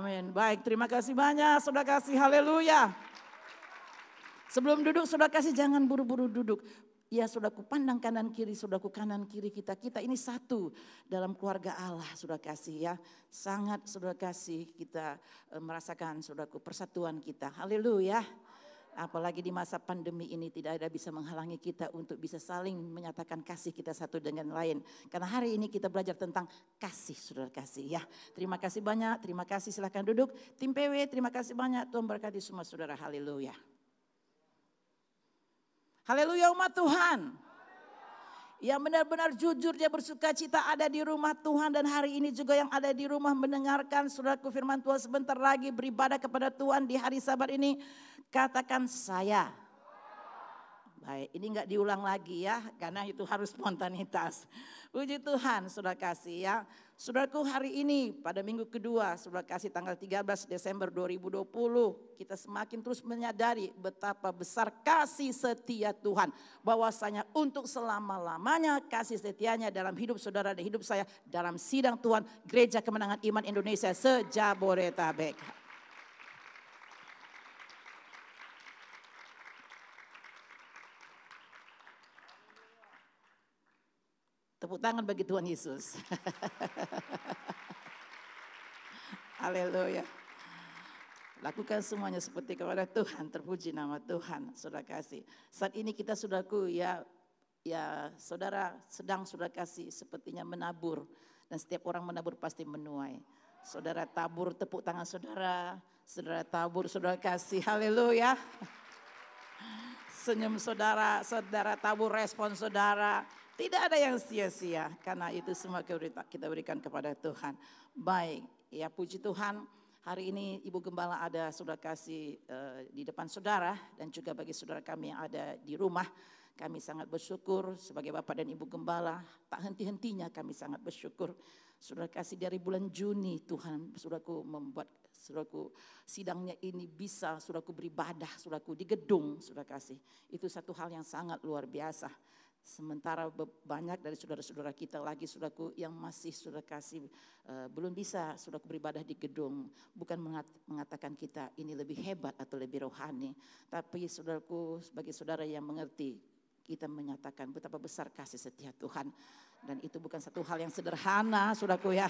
Amin. Baik, terima kasih banyak. Sudah kasih haleluya. Sebelum duduk, sudah kasih jangan buru-buru duduk. Ya saudaraku pandang kanan kiri, saudaraku kanan kiri kita. Kita ini satu dalam keluarga Allah sudah kasih ya. Sangat sudah kasih kita eh, merasakan saudaraku persatuan kita. Haleluya. Apalagi di masa pandemi ini tidak ada bisa menghalangi kita untuk bisa saling menyatakan kasih kita satu dengan lain. Karena hari ini kita belajar tentang kasih, saudara kasih ya. Terima kasih banyak, terima kasih silahkan duduk. Tim PW terima kasih banyak, Tuhan berkati semua saudara, haleluya. Haleluya umat Tuhan. Yang benar-benar jujur dia bersuka cita ada di rumah Tuhan dan hari ini juga yang ada di rumah mendengarkan saudaraku firman Tuhan sebentar lagi beribadah kepada Tuhan di hari sabat ini. Katakan saya. Baik, ini enggak diulang lagi ya, karena itu harus spontanitas. Puji Tuhan, sudah kasih ya. Saudaraku hari ini pada minggu kedua, sudah kasih tanggal 13 Desember 2020, kita semakin terus menyadari betapa besar kasih setia Tuhan. Bahwasanya untuk selama-lamanya kasih setianya dalam hidup saudara dan hidup saya dalam sidang Tuhan Gereja Kemenangan Iman Indonesia sejabodetabek. Tepuk tangan bagi Tuhan Yesus. Haleluya. Lakukan semuanya seperti kepada Tuhan, terpuji nama Tuhan, saudara kasih. Saat ini kita saudaraku ya ya saudara sedang saudara kasih sepertinya menabur dan setiap orang menabur pasti menuai. Saudara tabur tepuk tangan saudara, saudara tabur saudara kasih. Haleluya. Senyum saudara, saudara tabur respon saudara. Tidak ada yang sia-sia karena itu semua kita berikan kepada Tuhan. Baik, ya puji Tuhan. Hari ini Ibu Gembala ada sudah kasih uh, di depan saudara dan juga bagi saudara kami yang ada di rumah. Kami sangat bersyukur sebagai Bapak dan Ibu Gembala. Tak henti-hentinya kami sangat bersyukur. Sudah kasih dari bulan Juni Tuhan sudahku membuat sudahku sidangnya ini bisa sudahku beribadah sudahku di gedung sudah kasih. Itu satu hal yang sangat luar biasa. Sementara banyak dari saudara-saudara kita lagi saudaraku yang masih sudah kasih uh, belum bisa saudaraku beribadah di gedung. Bukan mengatakan kita ini lebih hebat atau lebih rohani. Tapi saudaraku sebagai saudara yang mengerti kita menyatakan betapa besar kasih setia Tuhan. Dan itu bukan satu hal yang sederhana saudaraku ya.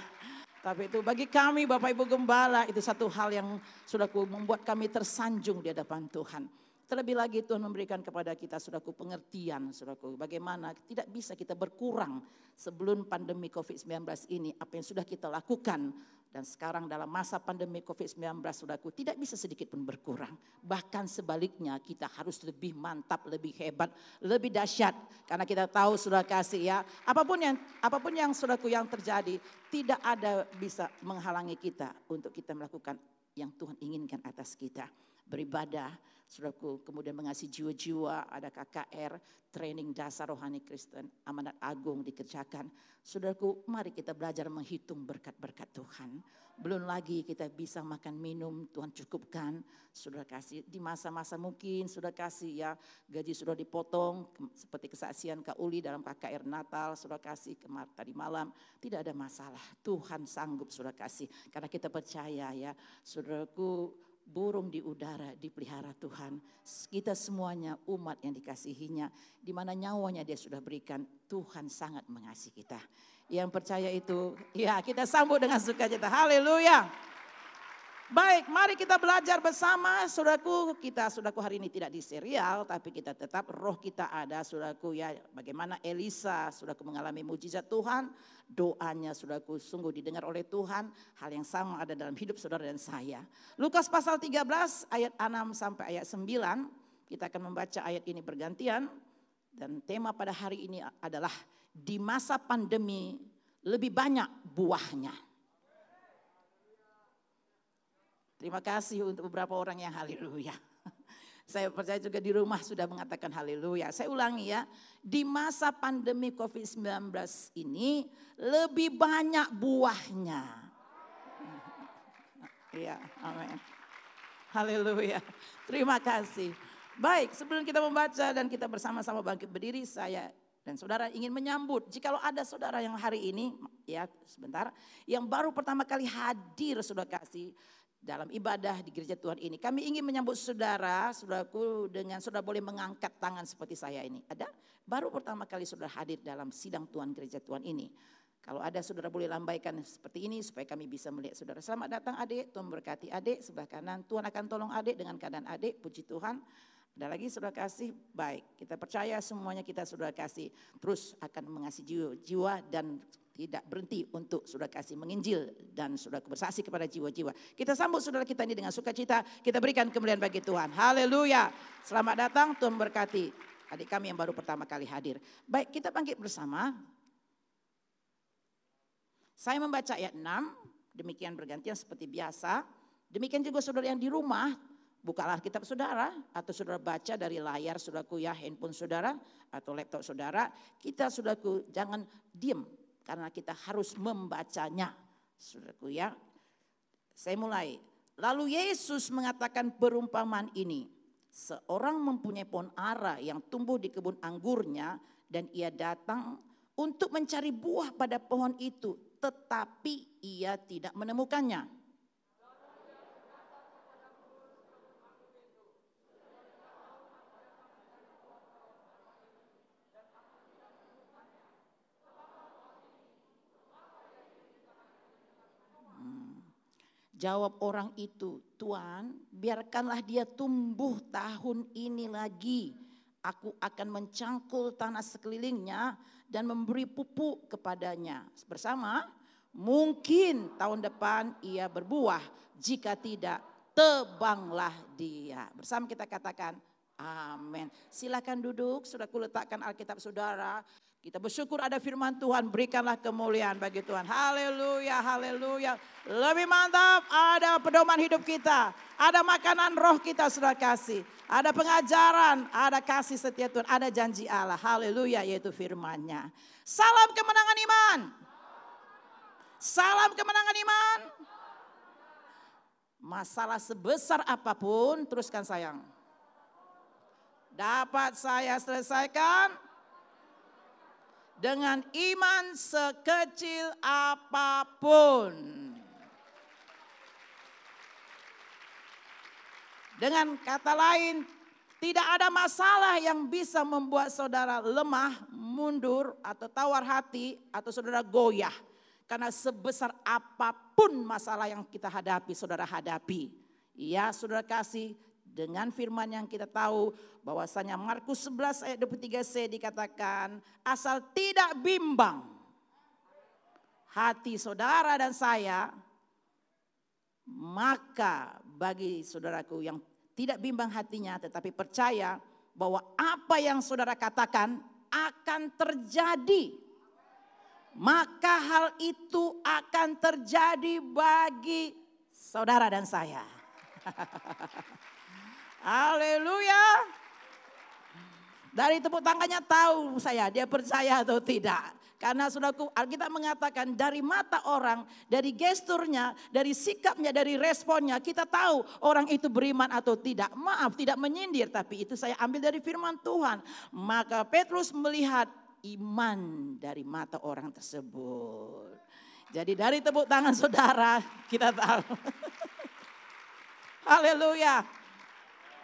Tapi itu bagi kami Bapak Ibu Gembala itu satu hal yang saudaraku membuat kami tersanjung di hadapan Tuhan. Terlebih lagi Tuhan memberikan kepada kita saudaraku pengertian saudaraku. Bagaimana tidak bisa kita berkurang sebelum pandemi COVID-19 ini apa yang sudah kita lakukan. Dan sekarang dalam masa pandemi COVID-19 saudaraku tidak bisa sedikit pun berkurang. Bahkan sebaliknya kita harus lebih mantap, lebih hebat, lebih dahsyat. Karena kita tahu sudah kasih ya apa pun yang apa pun yang saudaraku yang terjadi tidak ada bisa menghalangi kita untuk kita melakukan yang Tuhan inginkan atas kita beribadah, saudaraku, kemudian mengasihi jiwa-jiwa, ada KKR, training dasar rohani Kristen, amanat agung dikerjakan. Saudaraku, mari kita belajar menghitung berkat-berkat Tuhan. Belum lagi kita bisa makan minum, Tuhan cukupkan. Sudah kasih di masa-masa mungkin sudah kasih ya gaji sudah dipotong seperti kesaksian Kak Uli dalam KKR Natal sudah kasih kemarin tadi malam tidak ada masalah Tuhan sanggup sudah kasih karena kita percaya ya saudaraku burung di udara dipelihara Tuhan. Kita semuanya umat yang dikasihinya, di mana nyawanya dia sudah berikan, Tuhan sangat mengasihi kita. Yang percaya itu, ya kita sambut dengan sukacita. Haleluya. Baik, mari kita belajar bersama, saudaraku. Kita, saudaraku hari ini tidak di serial, tapi kita tetap roh kita ada, saudaraku ya. Bagaimana Elisa, saudaraku mengalami mujizat Tuhan, doanya saudaraku sungguh didengar oleh Tuhan. Hal yang sama ada dalam hidup saudara dan saya. Lukas pasal 13 ayat 6 sampai ayat 9. Kita akan membaca ayat ini bergantian. Dan tema pada hari ini adalah di masa pandemi lebih banyak buahnya. Terima kasih untuk beberapa orang yang haleluya. Saya percaya juga di rumah sudah mengatakan haleluya. Saya ulangi ya, di masa pandemi COVID-19 ini lebih banyak buahnya. Iya, amin. Haleluya. Terima kasih. Baik, sebelum kita membaca dan kita bersama-sama bangkit berdiri, saya dan saudara ingin menyambut. Jikalau ada saudara yang hari ini ya sebentar, yang baru pertama kali hadir sudah kasih dalam ibadah di gereja Tuhan ini. Kami ingin menyambut saudara, saudaraku dengan saudara boleh mengangkat tangan seperti saya ini. Ada? Baru pertama kali saudara hadir dalam sidang Tuhan gereja Tuhan ini. Kalau ada saudara boleh lambaikan seperti ini supaya kami bisa melihat saudara. Selamat datang adik, Tuhan berkati adik sebelah kanan. Tuhan akan tolong adik dengan keadaan adik, puji Tuhan. Ada lagi saudara kasih, baik. Kita percaya semuanya kita saudara kasih. Terus akan mengasihi jiwa, jiwa dan tidak berhenti untuk saudara kasih menginjil dan saudara bersaksi kepada jiwa-jiwa. Kita sambut saudara kita ini dengan sukacita, kita berikan kemuliaan bagi Tuhan. Haleluya. Selamat datang, Tuhan berkati adik kami yang baru pertama kali hadir. Baik, kita bangkit bersama. Saya membaca ayat 6, demikian bergantian seperti biasa. Demikian juga saudara yang di rumah, bukalah kitab saudara atau saudara baca dari layar saudaraku ya handphone saudara atau laptop saudara. Kita saudaraku jangan diem karena kita harus membacanya. Saudaraku ya. Saya mulai. Lalu Yesus mengatakan perumpamaan ini. Seorang mempunyai pohon ara yang tumbuh di kebun anggurnya dan ia datang untuk mencari buah pada pohon itu, tetapi ia tidak menemukannya. Jawab orang itu, Tuhan biarkanlah dia tumbuh tahun ini lagi. Aku akan mencangkul tanah sekelilingnya dan memberi pupuk kepadanya. Bersama, mungkin tahun depan ia berbuah. Jika tidak, tebanglah dia. Bersama kita katakan, amin. Silakan duduk, sudah kuletakkan Alkitab saudara. Kita bersyukur ada firman Tuhan, berikanlah kemuliaan bagi Tuhan. Haleluya, haleluya. Lebih mantap, ada pedoman hidup kita. Ada makanan roh kita sudah kasih. Ada pengajaran, ada kasih setia Tuhan, ada janji Allah. Haleluya, yaitu firmannya. Salam kemenangan iman. Salam kemenangan iman. Masalah sebesar apa pun, teruskan sayang. Dapat saya selesaikan dengan iman sekecil apa pun. Dengan kata lain, tidak ada masalah yang bisa membuat saudara lemah, mundur, atau tawar hati, atau saudara goyah. Karena sebesar apa pun masalah yang kita hadapi, saudara hadapi. Ya, saudara kasih dengan firman yang kita tahu bahwasanya Markus 11 ayat 23c dikatakan asal tidak bimbang hati saudara dan saya maka bagi saudaraku yang tidak bimbang hatinya tetapi percaya bahwa apa yang saudara katakan akan terjadi maka hal itu akan terjadi bagi saudara dan saya. Haleluya. Dari tepuk tangannya tahu saya dia percaya atau tidak. Karena saudaraku Alkitab mengatakan dari mata orang, dari gesturnya, dari sikapnya, dari responnya kita tahu orang itu beriman atau tidak. Maaf tidak menyindir tapi itu saya ambil dari firman Tuhan. Maka Petrus melihat iman dari mata orang tersebut. Jadi dari tepuk tangan saudara kita tahu. Haleluya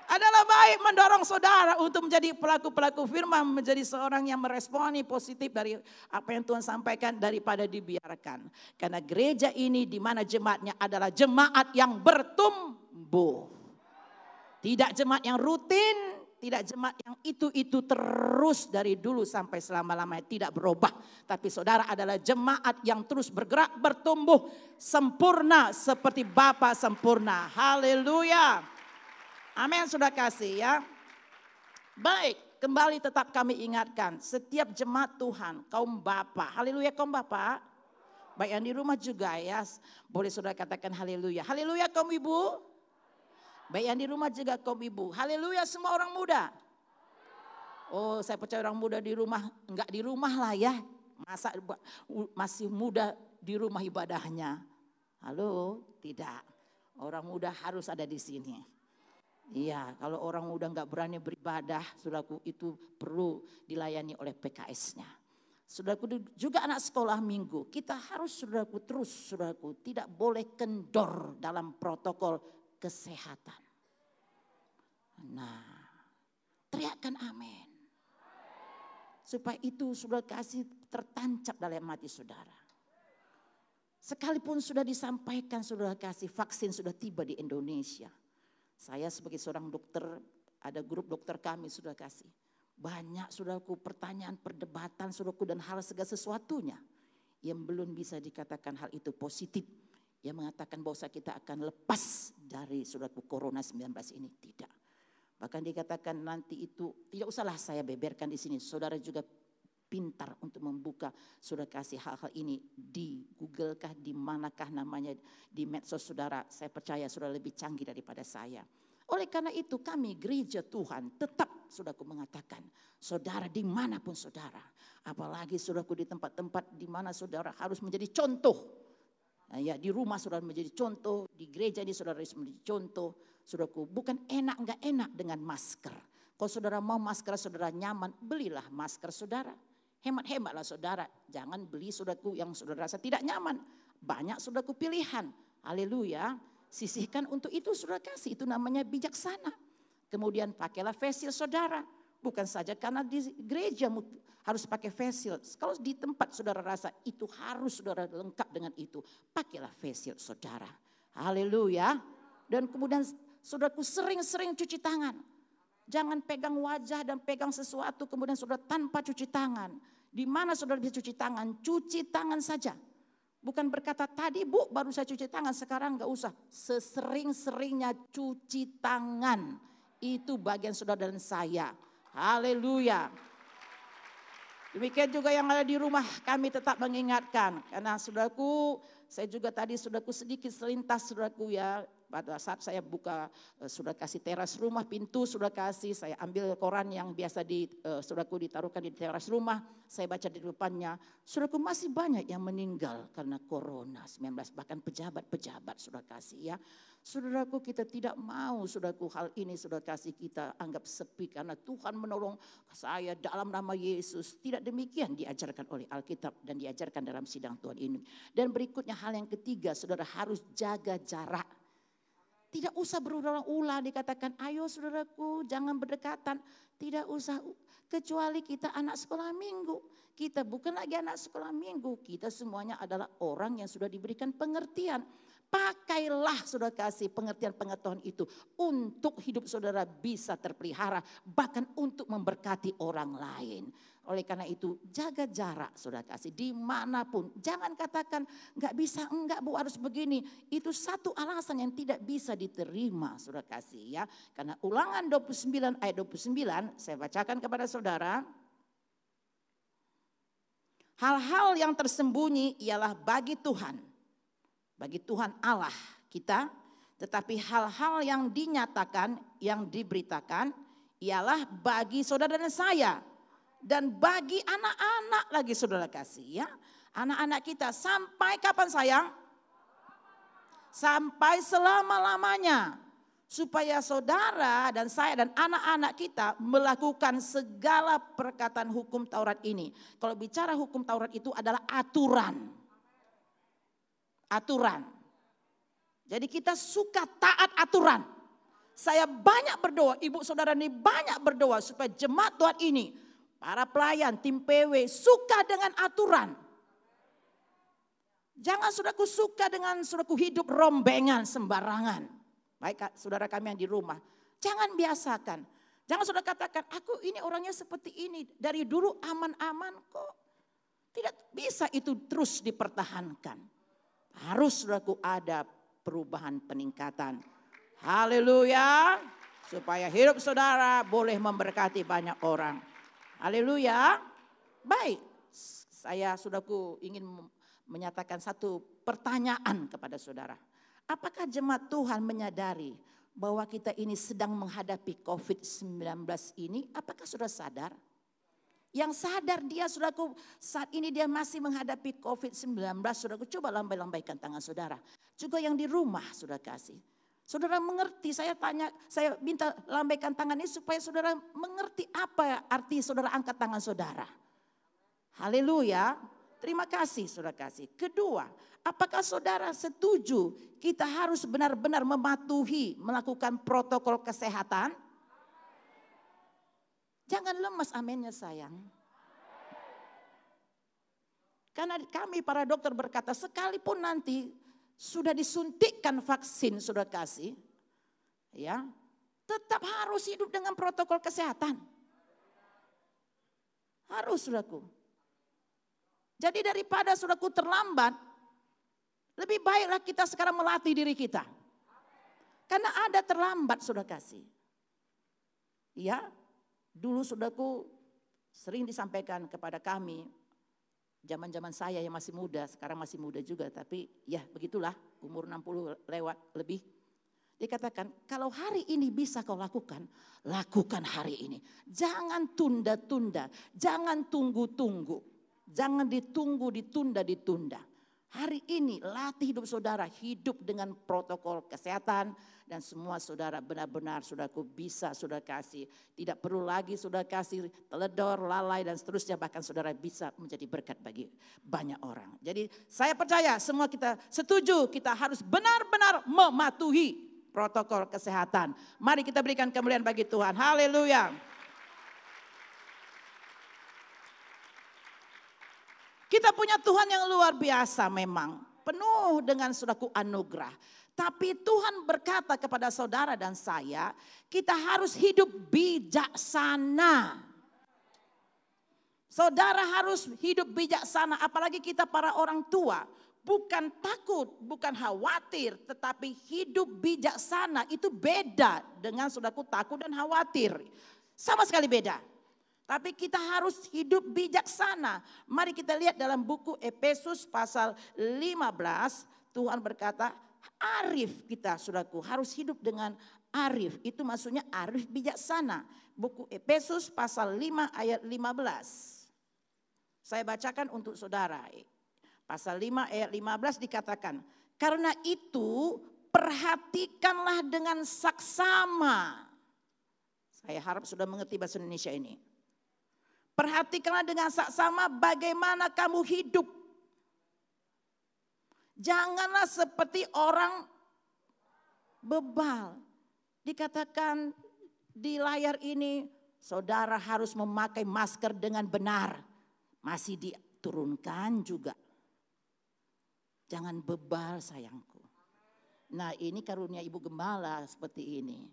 adalah baik mendorong saudara untuk menjadi pelaku-pelaku firman, menjadi seorang yang meresponi positif dari apa yang Tuhan sampaikan daripada dibiarkan. Karena gereja ini di mana jemaatnya adalah jemaat yang bertumbuh. Tidak jemaat yang rutin, tidak jemaat yang itu-itu terus dari dulu sampai selama-lamanya tidak berubah. Tapi saudara adalah jemaat yang terus bergerak, bertumbuh, sempurna seperti Bapa sempurna. Haleluya. Amin sudah kasih ya. Baik, kembali tetap kami ingatkan. Setiap jemaat Tuhan, kaum Bapak. Haleluya kaum Bapak. Baik yang di rumah juga ya. Boleh sudah katakan haleluya. Haleluya kaum ibu. Baik yang di rumah juga kaum ibu. Haleluya semua orang muda. Oh saya percaya orang muda di rumah. Enggak di rumah lah ya. Masa masih muda di rumah ibadahnya. Halo, tidak. Orang muda harus ada di sini. Iya, kalau orang udah nggak berani beribadah, saudaraku itu perlu dilayani oleh PKS-nya. Saudaraku juga anak sekolah minggu, kita harus saudaraku terus saudaraku tidak boleh kendor dalam protokol kesehatan. Nah, teriakkan amin. Supaya itu sudah kasih tertancap dalam hati saudara. Sekalipun sudah disampaikan sudah kasih vaksin sudah tiba di Indonesia. Saya sebagai seorang dokter, ada grup dokter kami sudah kasih banyak saudaraku pertanyaan, perdebatan saudaraku dan hal segala sesuatunya. Yang belum bisa dikatakan hal itu positif. Yang mengatakan bahwa kita akan lepas dari saudaraku corona 19 ini. Tidak. Bahkan dikatakan nanti itu tidak usahlah saya beberkan di sini. Saudara juga pintar untuk membuka saudara kasih hal-hal ini di Google kah, di manakah namanya, di medsos saudara. Saya percaya saudara lebih canggih daripada saya. Oleh karena itu kami gereja Tuhan tetap saudaraku mengatakan, saudara di mana pun saudara, apalagi saudaraku di tempat-tempat di mana saudara harus menjadi contoh. Nah, ya di rumah saudara menjadi contoh, di gereja ini saudara harus menjadi contoh. Saudaraku bukan enak nggak enak dengan masker. Kalau saudara mau masker saudara nyaman, belilah masker saudara. Hemat-hematlah saudara, jangan beli saudaraku yang saudara rasa tidak nyaman. Banyak saudaraku pilihan. Haleluya. Sisihkan untuk itu saudara kasih, itu namanya bijaksana. Kemudian pakailah facial saudara. Bukan saja karena di gereja harus pakai facial. Kalau di tempat saudara rasa itu harus saudara lengkap dengan itu. Pakailah facial saudara. Haleluya. Dan kemudian saudaraku sering-sering cuci tangan. Jangan pegang wajah dan pegang sesuatu kemudian saudara tanpa cuci tangan. Di mana saudara bisa cuci tangan? Cuci tangan saja. Bukan berkata tadi bu baru saya cuci tangan sekarang nggak usah. Sesering-seringnya cuci tangan. Itu bagian saudara dan saya. Haleluya. Demikian juga yang ada di rumah kami tetap mengingatkan. Karena saudaraku saya juga tadi saudaraku sedikit selintas saudaraku ya pada saat saya buka uh, sudah kasih teras rumah pintu sudah kasih saya ambil koran yang biasa di uh, saudaraku ditaruhkan di teras rumah saya baca di depannya saudaraku masih banyak yang meninggal karena corona 19 bahkan pejabat-pejabat sudah kasih ya. Saudaraku kita tidak mau saudaraku hal ini sudah kasih kita anggap sepi karena Tuhan menolong saya dalam nama Yesus. Tidak demikian diajarkan oleh Alkitab dan diajarkan dalam sidang Tuhan ini. Dan berikutnya hal yang ketiga saudara harus jaga jarak tidak usah berulang-ulang dikatakan, ayo saudaraku jangan berdekatan. Tidak usah, kecuali kita anak sekolah minggu. Kita bukan lagi anak sekolah minggu, kita semuanya adalah orang yang sudah diberikan pengertian. Pakailah saudara kasih pengertian pengetahuan itu untuk hidup saudara bisa terpelihara, bahkan untuk memberkati orang lain. Oleh karena itu jaga jarak saudara kasih di mana pun. Jangan katakan nggak bisa, enggak bu harus begini. Itu satu alasan yang tidak bisa diterima saudara kasih ya. Karena ulangan 29 ayat 29 saya bacakan kepada saudara. Hal-hal yang tersembunyi ialah bagi Tuhan. Bagi Tuhan Allah kita. Tetapi hal-hal yang dinyatakan, yang diberitakan ialah bagi saudara dan saya dan bagi anak-anak lagi saudara kasih ya. Anak-anak kita sampai kapan sayang? Sampai selama-lamanya. Supaya saudara dan saya dan anak-anak kita melakukan segala perkataan hukum Taurat ini. Kalau bicara hukum Taurat itu adalah aturan. Aturan. Jadi kita suka taat aturan. Saya banyak berdoa, ibu saudara ini banyak berdoa supaya jemaat Tuhan ini Para pelayan, tim PW suka dengan aturan. Jangan sudaku suka dengan sudaku hidup rombengan sembarangan. Baik saudara kami yang di rumah. Jangan biasakan. Jangan sudah katakan, aku ini orangnya seperti ini. Dari dulu aman-aman kok. Tidak bisa itu terus dipertahankan. Harus saudaraku ada perubahan peningkatan. Haleluya. Supaya hidup saudara boleh memberkati banyak orang. Haleluya. Baik, saya saudaraku ingin menyatakan satu pertanyaan kepada saudara. Apakah jemaat Tuhan menyadari bahwa kita ini sedang menghadapi COVID-19 ini? Apakah sudah sadar? Yang sadar dia saudaraku saat ini dia masih menghadapi COVID-19. Saudaraku coba lambai-lambaikan tangan saudara. Juga yang di rumah sudah kasih. Saudara mengerti, saya tanya, saya minta lambaikan tangan ini supaya saudara mengerti apa arti saudara angkat tangan saudara. Haleluya. Terima kasih saudara kasih. Kedua, apakah saudara setuju kita harus benar-benar mematuhi melakukan protokol kesehatan? Jangan lemas amennya sayang. Karena kami para dokter berkata sekalipun nanti sudah disuntikkan vaksin sudah kasih, ya tetap harus hidup dengan protokol kesehatan. Harus sudahku. Jadi daripada sudahku terlambat, lebih baiklah kita sekarang melatih diri kita. Karena ada terlambat sudah kasih. Ya, dulu sudahku sering disampaikan kepada kami zaman-zaman saya yang masih muda, sekarang masih muda juga, tapi ya begitulah, umur 60 lewat lebih. Dikatakan, kalau hari ini bisa kau lakukan, lakukan hari ini. Jangan tunda-tunda, jangan tunggu-tunggu. Jangan ditunggu, ditunda, ditunda. Hari ini latih hidup saudara, hidup dengan protokol kesehatan, dan semua saudara benar-benar saudaraku bisa saudara kasih. Tidak perlu lagi saudara kasih teledor, lalai dan seterusnya bahkan saudara bisa menjadi berkat bagi banyak orang. Jadi saya percaya semua kita setuju kita harus benar-benar mematuhi protokol kesehatan. Mari kita berikan kemuliaan bagi Tuhan. Haleluya. Kita punya Tuhan yang luar biasa memang. Penuh dengan suraku anugerah. Tapi Tuhan berkata kepada saudara dan saya, kita harus hidup bijaksana. Saudara harus hidup bijaksana, apalagi kita para orang tua. Bukan takut, bukan khawatir, tetapi hidup bijaksana itu beda dengan saudaraku takut dan khawatir. Sama sekali beda. Tapi kita harus hidup bijaksana. Mari kita lihat dalam buku Efesus pasal 15. Tuhan berkata, arif kita saudaraku harus hidup dengan arif. Itu maksudnya arif bijaksana. Buku Efesus pasal 5 ayat 15. Saya bacakan untuk saudara. Pasal 5 ayat 15 dikatakan, karena itu perhatikanlah dengan saksama. Saya harap sudah mengerti bahasa Indonesia ini. Perhatikanlah dengan saksama bagaimana kamu hidup Janganlah seperti orang bebal. Dikatakan di layar ini saudara harus memakai masker dengan benar. Masih diturunkan juga. Jangan bebal sayangku. Nah ini karunia ibu gembala seperti ini.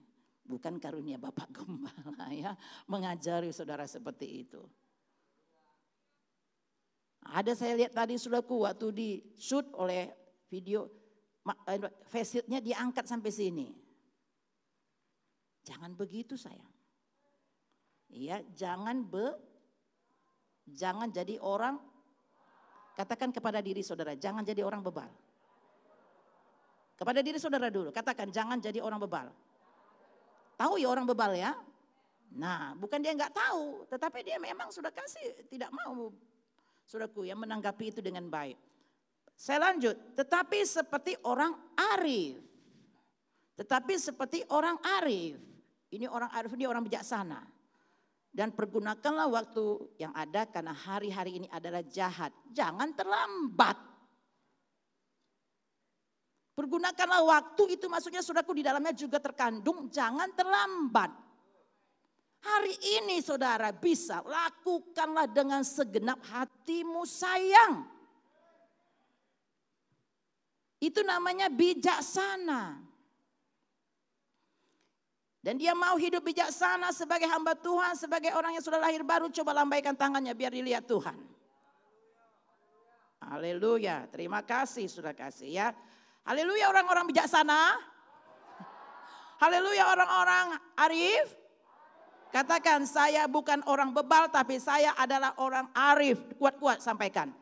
Bukan karunia bapak gembala ya. Mengajari saudara seperti itu. Ada saya lihat tadi ku waktu di shoot oleh video eh, faceitnya diangkat sampai sini. Jangan begitu sayang. Iya, jangan be jangan jadi orang katakan kepada diri saudara, jangan jadi orang bebal. Kepada diri saudara dulu, katakan jangan jadi orang bebal. Tahu ya orang bebal ya? Nah, bukan dia nggak tahu, tetapi dia memang sudah kasih tidak mau Saudaraku yang menanggapi itu dengan baik. Saya lanjut, tetapi seperti orang arif. Tetapi seperti orang arif. Ini orang arif, ini orang bijaksana. Dan pergunakanlah waktu yang ada karena hari-hari ini adalah jahat. Jangan terlambat. Pergunakanlah waktu itu maksudnya saudaraku di dalamnya juga terkandung jangan terlambat. Hari ini saudara bisa lakukanlah dengan segenap hatimu sayang. Itu namanya bijaksana. Dan dia mau hidup bijaksana sebagai hamba Tuhan, sebagai orang yang sudah lahir baru. Coba lambaikan tangannya biar dilihat Tuhan. Haleluya, terima kasih sudah kasih ya. Haleluya orang-orang bijaksana. Haleluya orang-orang arif. Katakan saya bukan orang bebal tapi saya adalah orang arif. Kuat-kuat sampaikan.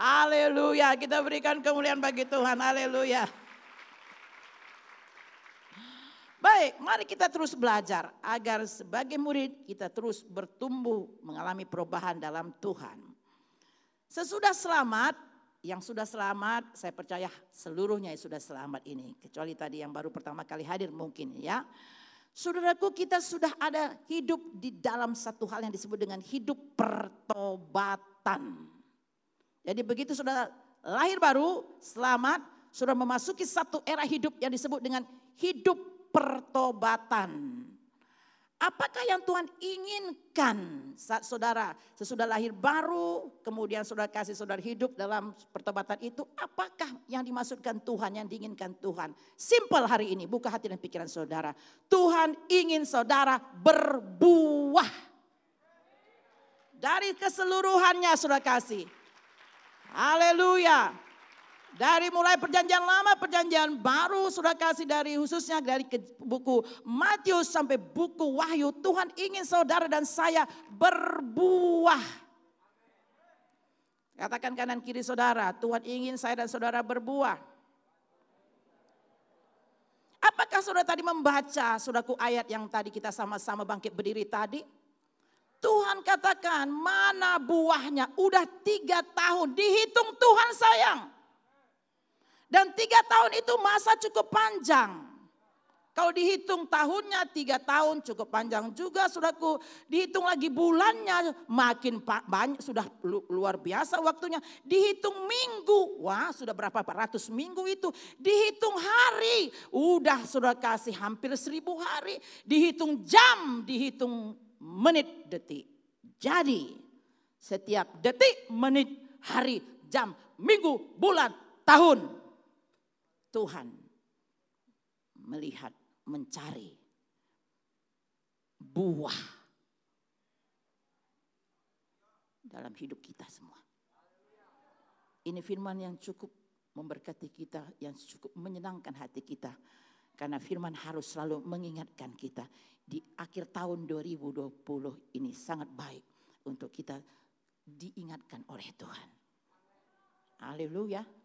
Haleluya, kita berikan kemuliaan bagi Tuhan. Haleluya. Baik, mari kita terus belajar agar sebagai murid kita terus bertumbuh mengalami perubahan dalam Tuhan. Sesudah selamat, yang sudah selamat, saya percaya seluruhnya sudah selamat ini. Kecuali tadi yang baru pertama kali hadir mungkin ya. Saudaraku kita sudah ada hidup di dalam satu hal yang disebut dengan hidup pertobatan. Jadi begitu sudah lahir baru, selamat, sudah memasuki satu era hidup yang disebut dengan hidup pertobatan. Apakah yang Tuhan inginkan saat saudara sesudah lahir baru, kemudian saudara kasih saudara hidup dalam pertobatan itu, apakah yang dimaksudkan Tuhan, yang diinginkan Tuhan? Simple hari ini, buka hati dan pikiran saudara. Tuhan ingin saudara berbuah. Dari keseluruhannya saudara kasih. Haleluya. Dari mulai perjanjian lama, perjanjian baru sudah kasih dari khususnya dari buku Matius sampai buku Wahyu. Tuhan ingin saudara dan saya berbuah. Katakan kanan kiri saudara, Tuhan ingin saya dan saudara berbuah. Apakah saudara tadi membaca saudaraku ayat yang tadi kita sama-sama bangkit berdiri tadi? Tuhan katakan mana buahnya udah tiga tahun dihitung Tuhan sayang. Dan tiga tahun itu masa cukup panjang. Kalau dihitung tahunnya tiga tahun cukup panjang juga saudaraku. Dihitung lagi bulannya makin banyak sudah luar biasa waktunya. Dihitung minggu, wah sudah berapa ratus minggu itu. Dihitung hari, udah sudah kasih hampir seribu hari. Dihitung jam, dihitung menit, detik. Jadi setiap detik, menit, hari, jam, minggu, bulan, tahun Tuhan melihat, mencari buah dalam hidup kita semua. Ini firman yang cukup memberkati kita, yang cukup menyenangkan hati kita. Karena firman harus selalu mengingatkan kita di akhir tahun 2020 ini sangat baik untuk kita diingatkan oleh Tuhan. Haleluya.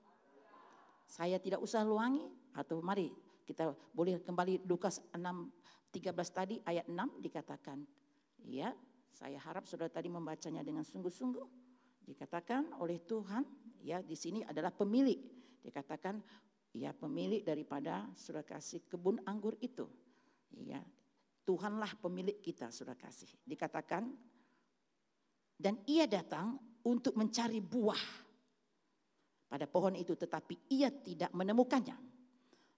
Saya tidak usah luangi. Atau mari kita boleh kembali Lukas 6 13 tadi ayat 6 dikatakan. Ya saya harap saudara tadi membacanya dengan sungguh-sungguh. Dikatakan oleh Tuhan ya di sini adalah pemilik. Dikatakan ya pemilik daripada saudara kasih kebun anggur itu. Ya Tuhanlah pemilik kita saudara kasih. Dikatakan dan ia datang untuk mencari buah pada pohon itu tetapi ia tidak menemukannya.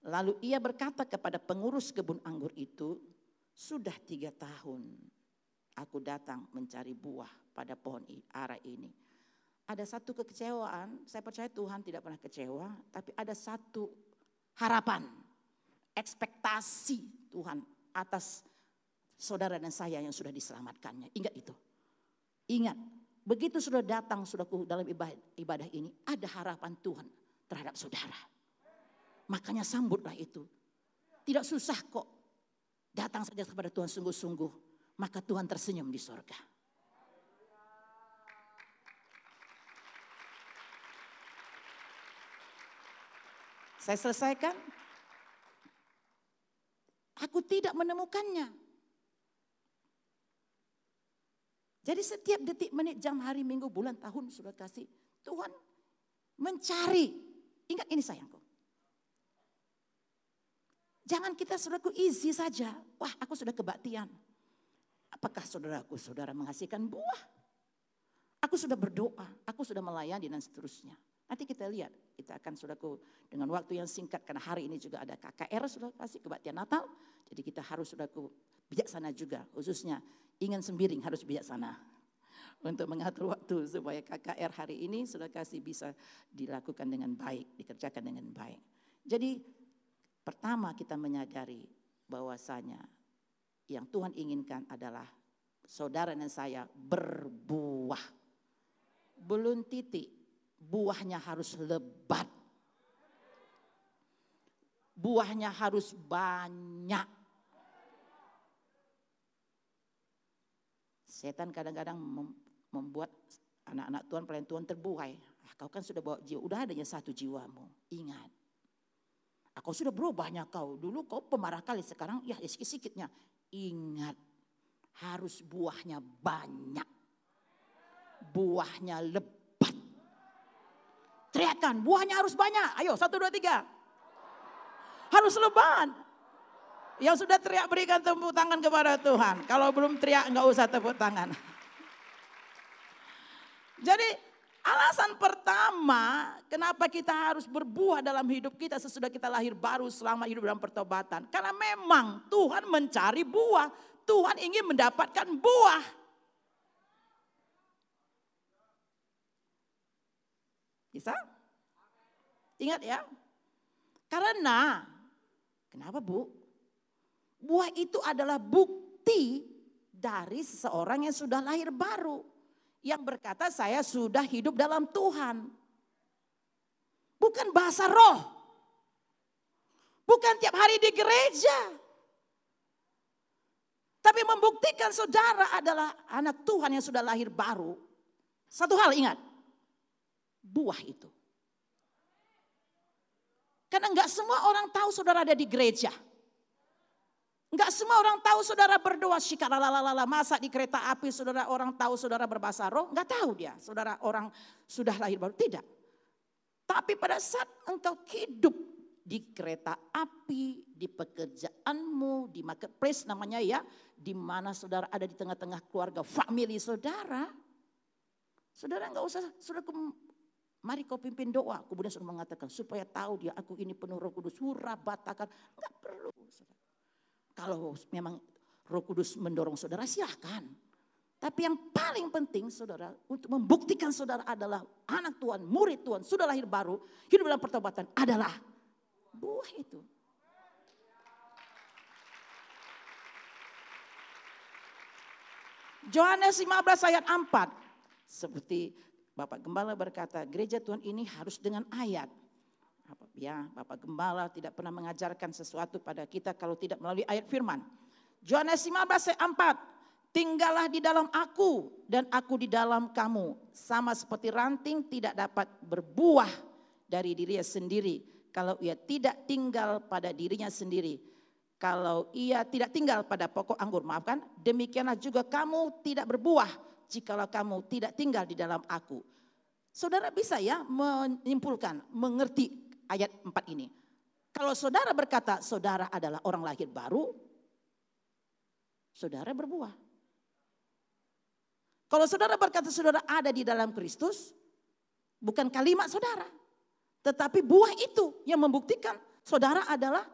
Lalu ia berkata kepada pengurus kebun anggur itu, sudah tiga tahun aku datang mencari buah pada pohon ara ini. Ada satu kekecewaan, saya percaya Tuhan tidak pernah kecewa, tapi ada satu harapan, ekspektasi Tuhan atas saudara dan saya yang sudah diselamatkannya. Ingat itu. Ingat, Begitu sudah datang saudaraku dalam ibadah, ibadah ini, ada harapan Tuhan terhadap saudara. Makanya sambutlah itu. Tidak susah kok. Datang saja kepada Tuhan sungguh-sungguh. Maka Tuhan tersenyum di sorga. Saya selesaikan. Aku tidak menemukannya. Jadi setiap detik, menit, jam, hari, minggu, bulan, tahun sudah kasih. Tuhan mencari. Ingat ini sayangku. Jangan kita saudaraku easy saja. Wah aku sudah kebaktian. Apakah saudaraku saudara menghasilkan buah? Aku sudah berdoa, aku sudah melayani dan seterusnya. Nanti kita lihat, kita akan saudaraku dengan waktu yang singkat karena hari ini juga ada KKR sudah kasih kebaktian Natal. Jadi kita harus saudaraku bijaksana juga khususnya ingin sembiring harus bijaksana untuk mengatur waktu supaya KKR hari ini sudah kasih bisa dilakukan dengan baik, dikerjakan dengan baik. Jadi pertama kita menyadari bahwasanya yang Tuhan inginkan adalah saudara dan saya berbuah. Belum titik, buahnya harus lebat. Buahnya harus banyak. Setan kadang-kadang membuat anak-anak Tuhan, pelayan Tuhan terbuai. Ah, kau kan sudah bawa jiwa, udah adanya satu jiwamu. Ingat. Ah, kau sudah berubahnya kau. Dulu kau pemarah kali, sekarang ya, ya sikit-sikitnya. Ingat, harus buahnya banyak. Buahnya lebat. Teriakan, buahnya harus banyak. Ayo, satu, dua, tiga. Harus lebat. Yang sudah teriak berikan tepuk tangan kepada Tuhan. Kalau belum teriak nggak usah tepuk tangan. Jadi alasan pertama kenapa kita harus berbuah dalam hidup kita sesudah kita lahir baru selama hidup dalam pertobatan. Karena memang Tuhan mencari buah. Tuhan ingin mendapatkan buah. Bisa? Ingat ya. Karena, kenapa bu? Buah itu adalah bukti dari seseorang yang sudah lahir baru. Yang berkata saya sudah hidup dalam Tuhan. Bukan bahasa roh. Bukan tiap hari di gereja. Tapi membuktikan saudara adalah anak Tuhan yang sudah lahir baru. Satu hal ingat. Buah itu. Karena enggak semua orang tahu saudara ada di gereja. Enggak semua orang tahu saudara berdoa shikalalalala masa di kereta api saudara orang tahu saudara berbahasa roh, enggak tahu dia saudara orang sudah lahir baru, tidak. Tapi pada saat engkau hidup di kereta api, di pekerjaanmu, di marketplace namanya ya, di mana saudara ada di tengah-tengah keluarga, family saudara, saudara enggak usah, saudara Mari kau pimpin doa. Kemudian sudah mengatakan supaya tahu dia aku ini penuh roh kudus. Hurrah batakan. Enggak perlu. Saudara. Kalau memang roh kudus mendorong saudara silahkan. Tapi yang paling penting saudara untuk membuktikan saudara adalah anak Tuhan, murid Tuhan, sudah lahir baru, hidup dalam pertobatan adalah buah itu. Yohanes 15 ayat 4. Seperti Bapak Gembala berkata, gereja Tuhan ini harus dengan ayat. Ya, Bapak Gembala tidak pernah mengajarkan sesuatu pada kita kalau tidak melalui ayat firman. Yohanes 15 ayat 4. Tinggallah di dalam aku dan aku di dalam kamu. Sama seperti ranting tidak dapat berbuah dari dirinya sendiri. Kalau ia tidak tinggal pada dirinya sendiri. Kalau ia tidak tinggal pada pokok anggur, maafkan. Demikianlah juga kamu tidak berbuah jikalau kamu tidak tinggal di dalam aku. Saudara bisa ya menyimpulkan, mengerti ayat 4 ini. Kalau saudara berkata saudara adalah orang lahir baru, saudara berbuah. Kalau saudara berkata saudara ada di dalam Kristus, bukan kalimat saudara. Tetapi buah itu yang membuktikan saudara adalah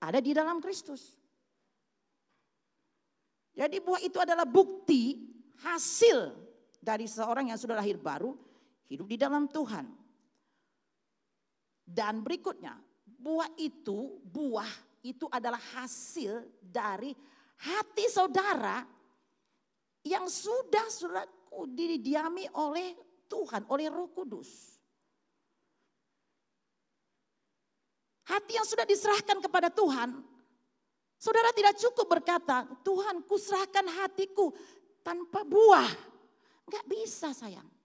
ada di dalam Kristus. Jadi buah itu adalah bukti hasil dari seorang yang sudah lahir baru hidup di dalam Tuhan. Dan berikutnya, buah itu, buah itu adalah hasil dari hati saudara yang sudah sudah didiami oleh Tuhan, oleh Roh Kudus. Hati yang sudah diserahkan kepada Tuhan, saudara tidak cukup berkata, Tuhan kuserahkan hatiku, tanpa buah. Enggak bisa sayang.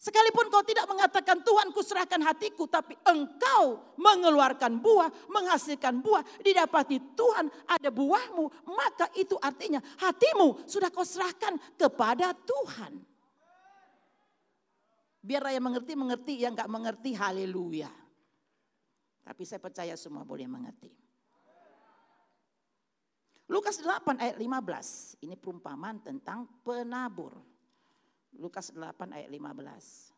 Sekalipun kau tidak mengatakan Tuhan kuserahkan hatiku, tapi engkau mengeluarkan buah, menghasilkan buah, didapati Tuhan ada buahmu, maka itu artinya hatimu sudah kau serahkan kepada Tuhan. Biar yang mengerti, mengerti, yang enggak mengerti, haleluya. Tapi saya percaya semua boleh mengerti. Lukas 8 ayat 15. Ini perumpamaan tentang penabur. Lukas 8 ayat 15.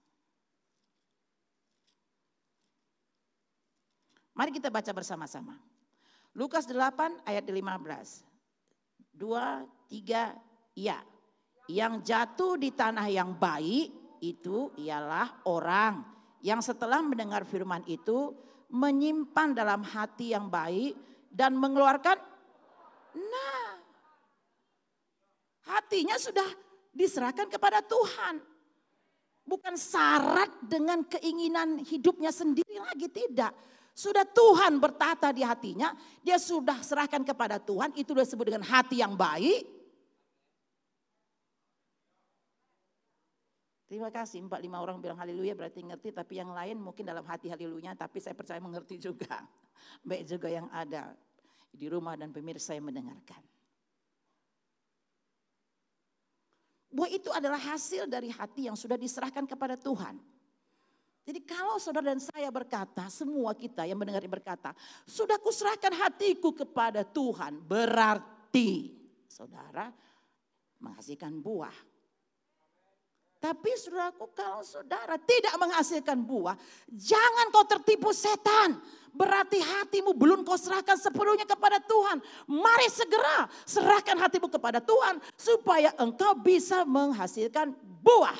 Mari kita baca bersama-sama. Lukas 8 ayat 15. Dua, tiga, iya. Yang jatuh di tanah yang baik itu ialah orang yang setelah mendengar firman itu menyimpan dalam hati yang baik dan mengeluarkan Nah, hatinya sudah diserahkan kepada Tuhan. Bukan syarat dengan keinginan hidupnya sendiri lagi, tidak. Sudah Tuhan bertata di hatinya, dia sudah serahkan kepada Tuhan, itu disebut dengan hati yang baik. Terima kasih, empat lima orang bilang haleluya berarti ngerti, tapi yang lain mungkin dalam hati haleluya, tapi saya percaya mengerti juga. Baik juga yang ada di rumah dan pemirsa yang mendengarkan. Buah itu adalah hasil dari hati yang sudah diserahkan kepada Tuhan. Jadi kalau saudara dan saya berkata, semua kita yang mendengar berkata, sudah kuserahkan hatiku kepada Tuhan, berarti saudara menghasilkan buah. Tapi saudaraku kalau saudara tidak menghasilkan buah, jangan kau tertipu setan. Berarti hatimu belum kau serahkan sepenuhnya kepada Tuhan. Mari segera serahkan hatimu kepada Tuhan supaya engkau bisa menghasilkan buah.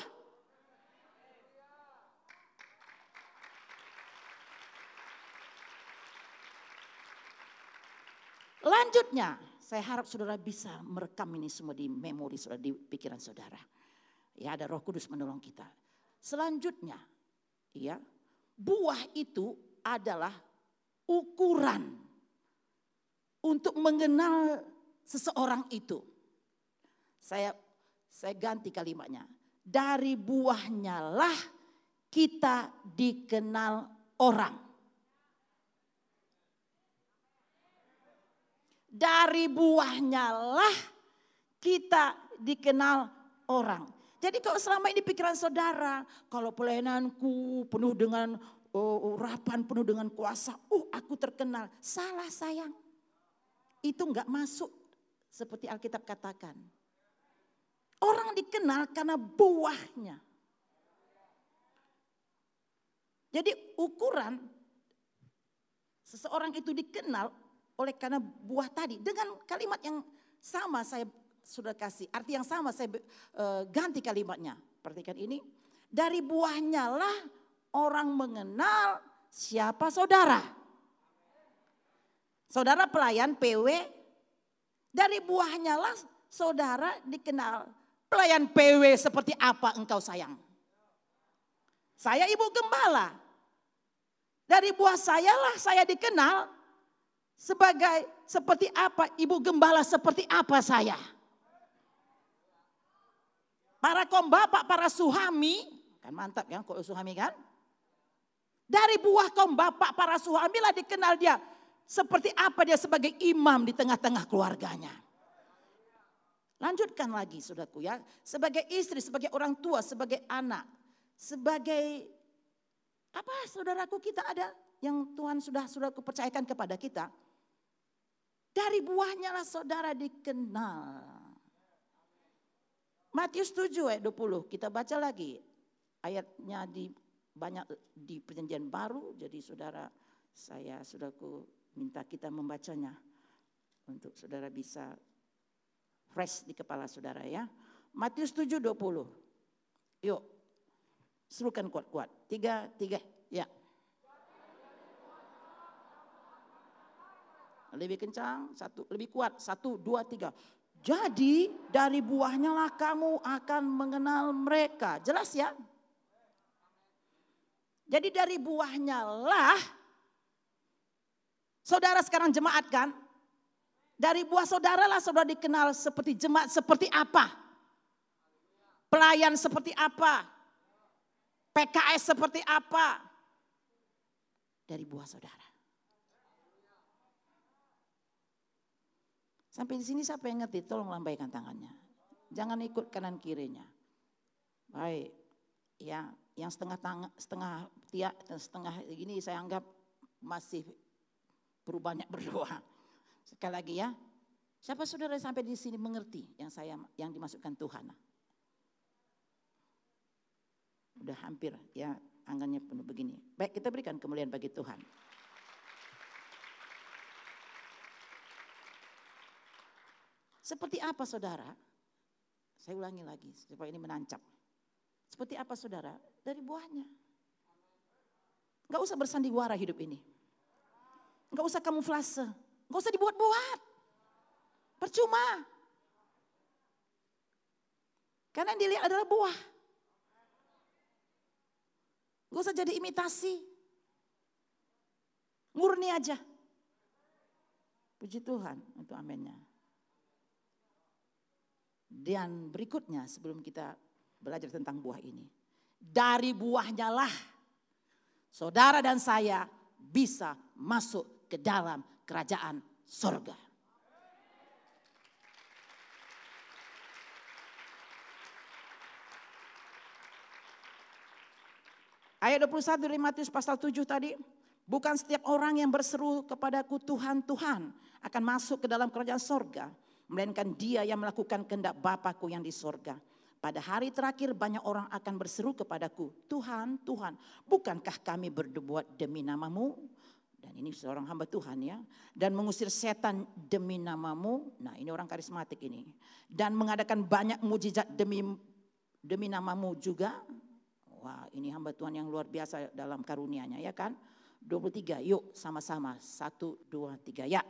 Lanjutnya, saya harap saudara bisa merekam ini semua di memori saudara, di pikiran saudara. Ya, ada Roh Kudus menolong kita. Selanjutnya, ya, buah itu adalah ukuran untuk mengenal seseorang itu. Saya saya ganti kalimatnya. Dari buahnya lah kita dikenal orang. dari buahnya lah kita dikenal orang. Jadi kalau selama ini pikiran saudara, kalau pelayananku penuh dengan oh, urapan, penuh dengan kuasa, uh aku terkenal. Salah sayang. Itu enggak masuk seperti Alkitab katakan. Orang dikenal karena buahnya. Jadi ukuran seseorang itu dikenal oleh karena buah tadi dengan kalimat yang sama saya sudah kasih. Arti yang sama saya uh, ganti kalimatnya. Perhatikan ini. Dari buahnya lah orang mengenal siapa saudara. Saudara pelayan PW dari buahnya lah saudara dikenal. Pelayan PW seperti apa engkau sayang? Saya ibu gembala. Dari buah saya lah saya dikenal sebagai seperti apa ibu gembala seperti apa saya. Para kom bapak, para suami, kan mantap ya kalau suami kan. Dari buah kom bapak, para suami lah dikenal dia. Seperti apa dia sebagai imam di tengah-tengah keluarganya. Lanjutkan lagi saudaraku ya. Sebagai istri, sebagai orang tua, sebagai anak. Sebagai apa saudaraku kita ada yang Tuhan sudah sudah kepercayakan kepada kita. Dari buahnya lah saudara dikenal. Matius 7 ayat 20, kita baca lagi. Ayatnya di banyak di perjanjian baru, jadi saudara saya saudaraku minta kita membacanya untuk saudara bisa fresh di kepala saudara ya. Matius 7 20. Yuk, serukan kuat-kuat. Tiga, tiga, ya. Lebih kencang, satu, lebih kuat, satu, dua, tiga. Jadi dari buahnya lah kamu akan mengenal mereka. Jelas ya? Jadi dari buahnya lah, saudara sekarang jemaat kan? Dari buah saudara lah saudara dikenal seperti jemaat seperti apa? Pelayan seperti apa? PKS seperti apa? Dari buah saudara. Sampai di sini siapa yang ngerti? Tolong lambaikan tangannya. Jangan ikut kanan kirinya. Baik. Ya, yang setengah tangan, setengah tiak, setengah ini saya anggap masih perlu banyak berdoa. Sekali lagi ya. Siapa saudara sampai di sini mengerti yang saya yang dimasukkan Tuhan? Udah hampir ya anggannya penuh begini. Baik kita berikan kemuliaan bagi Tuhan. Seperti apa saudara? Saya ulangi lagi supaya ini menancap. Seperti apa saudara? Dari buahnya. Gak usah bersandiwara hidup ini. Gak usah kamuflase. Gak usah dibuat-buat. Percuma. Karena yang dilihat adalah buah. Gak usah jadi imitasi. Murni aja. Puji Tuhan untuk amennya. Dan berikutnya sebelum kita belajar tentang buah ini. Dari buahnya lah saudara dan saya bisa masuk ke dalam kerajaan sorga. Ayat 21 dari Matius pasal 7 tadi. Bukan setiap orang yang berseru kepadaku Tuhan, Tuhan akan masuk ke dalam kerajaan sorga. Melainkan dia yang melakukan kehendak Bapakku yang di sorga. Pada hari terakhir banyak orang akan berseru kepadaku, Tuhan, Tuhan, bukankah kami berbuat demi namamu? Dan ini seorang hamba Tuhan ya. Dan mengusir setan demi namamu. Nah ini orang karismatik ini. Dan mengadakan banyak mujizat demi demi namamu juga. Wah ini hamba Tuhan yang luar biasa dalam karunianya ya kan. 23 yuk sama-sama. Satu, dua, tiga ya.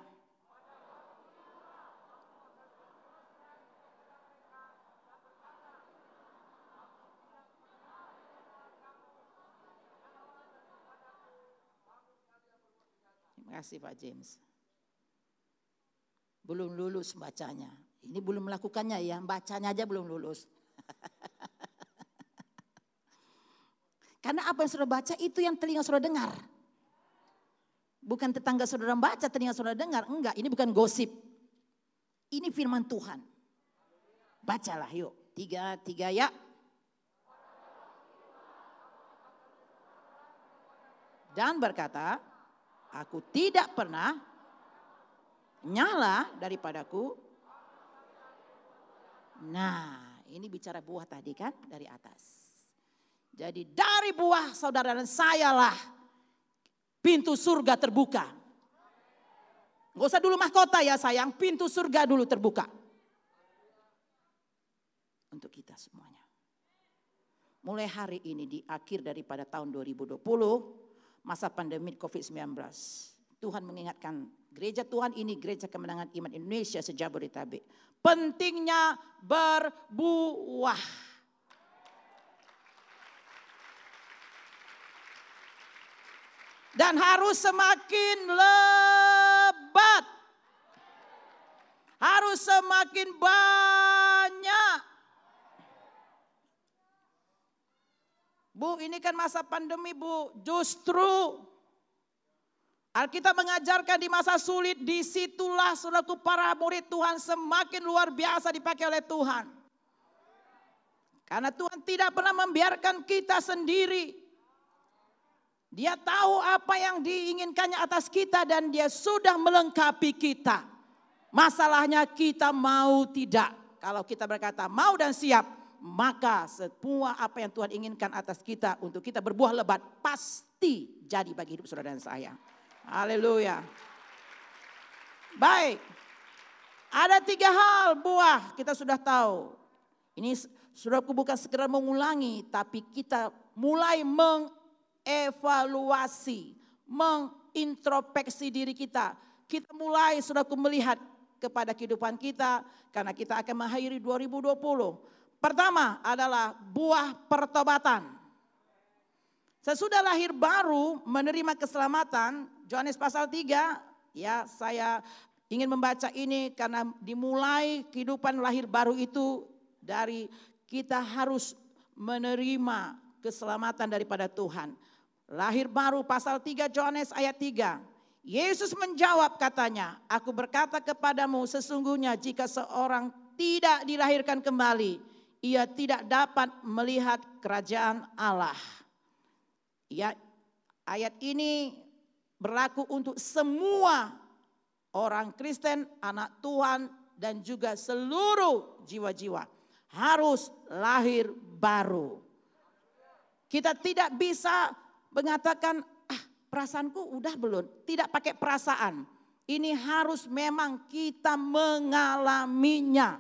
Terima kasih Pak James. Belum lulus bacanya. Ini belum melakukannya ya, bacanya aja belum lulus. Karena apa yang sudah baca itu yang telinga sudah dengar. Bukan tetangga saudara baca, telinga saudara dengar. Enggak, ini bukan gosip. Ini firman Tuhan. Bacalah yuk. Tiga, tiga ya. Dan berkata, Aku tidak pernah nyala daripadaku. Nah, ini bicara buah tadi kan dari atas. Jadi dari buah saudara dan saya lah pintu surga terbuka. Gak usah dulu mahkota ya sayang, pintu surga dulu terbuka. Untuk kita semuanya. Mulai hari ini di akhir daripada tahun 2020, masa pandemi COVID-19. Tuhan mengingatkan gereja Tuhan ini gereja kemenangan iman Indonesia sejabodetabek. Pentingnya berbuah. Dan harus semakin lebat. Harus semakin banyak Bu, ini kan masa pandemi, Bu. Justru Alkitab mengajarkan di masa sulit, di situlah saudaraku para murid Tuhan semakin luar biasa dipakai oleh Tuhan. Karena Tuhan tidak pernah membiarkan kita sendiri. Dia tahu apa yang diinginkannya atas kita dan dia sudah melengkapi kita. Masalahnya kita mau tidak. Kalau kita berkata mau dan siap, maka semua apa yang Tuhan inginkan atas kita untuk kita berbuah lebat pasti jadi bagi hidup saudara dan saya. Haleluya. Baik. Ada tiga hal buah kita sudah tahu. Ini sudah bukan sekedar mengulangi tapi kita mulai mengevaluasi, mengintrospeksi diri kita. Kita mulai sudah melihat kepada kehidupan kita karena kita akan mengakhiri 2020 Pertama adalah buah pertobatan. Sesudah lahir baru menerima keselamatan, Yohanes pasal 3, ya saya ingin membaca ini karena dimulai kehidupan lahir baru itu dari kita harus menerima keselamatan daripada Tuhan. Lahir baru pasal 3 Yohanes ayat 3. Yesus menjawab katanya, aku berkata kepadamu sesungguhnya jika seorang tidak dilahirkan kembali, ia tidak dapat melihat kerajaan Allah. Ya, ayat ini berlaku untuk semua orang Kristen, anak Tuhan dan juga seluruh jiwa-jiwa harus lahir baru. Kita tidak bisa mengatakan ah perasaanku udah belum, tidak pakai perasaan. Ini harus memang kita mengalaminya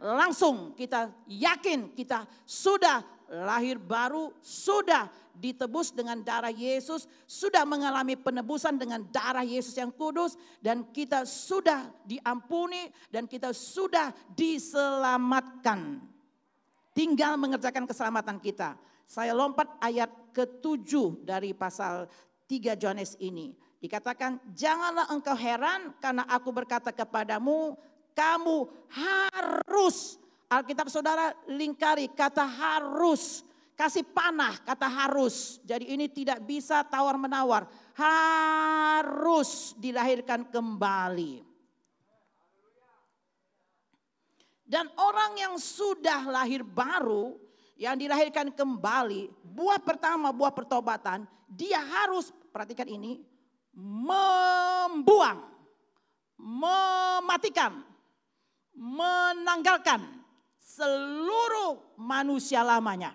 langsung kita yakin kita sudah lahir baru, sudah ditebus dengan darah Yesus, sudah mengalami penebusan dengan darah Yesus yang kudus, dan kita sudah diampuni, dan kita sudah diselamatkan. Tinggal mengerjakan keselamatan kita. Saya lompat ayat ketujuh dari pasal 3 Johannes ini. Dikatakan, janganlah engkau heran karena aku berkata kepadamu, kamu harus. Alkitab saudara lingkari kata harus. Kasih panah kata harus. Jadi ini tidak bisa tawar menawar. Harus dilahirkan kembali. Dan orang yang sudah lahir baru, yang dilahirkan kembali, buah pertama, buah pertobatan, dia harus, perhatikan ini, membuang, mematikan, menanggalkan seluruh manusia lamanya.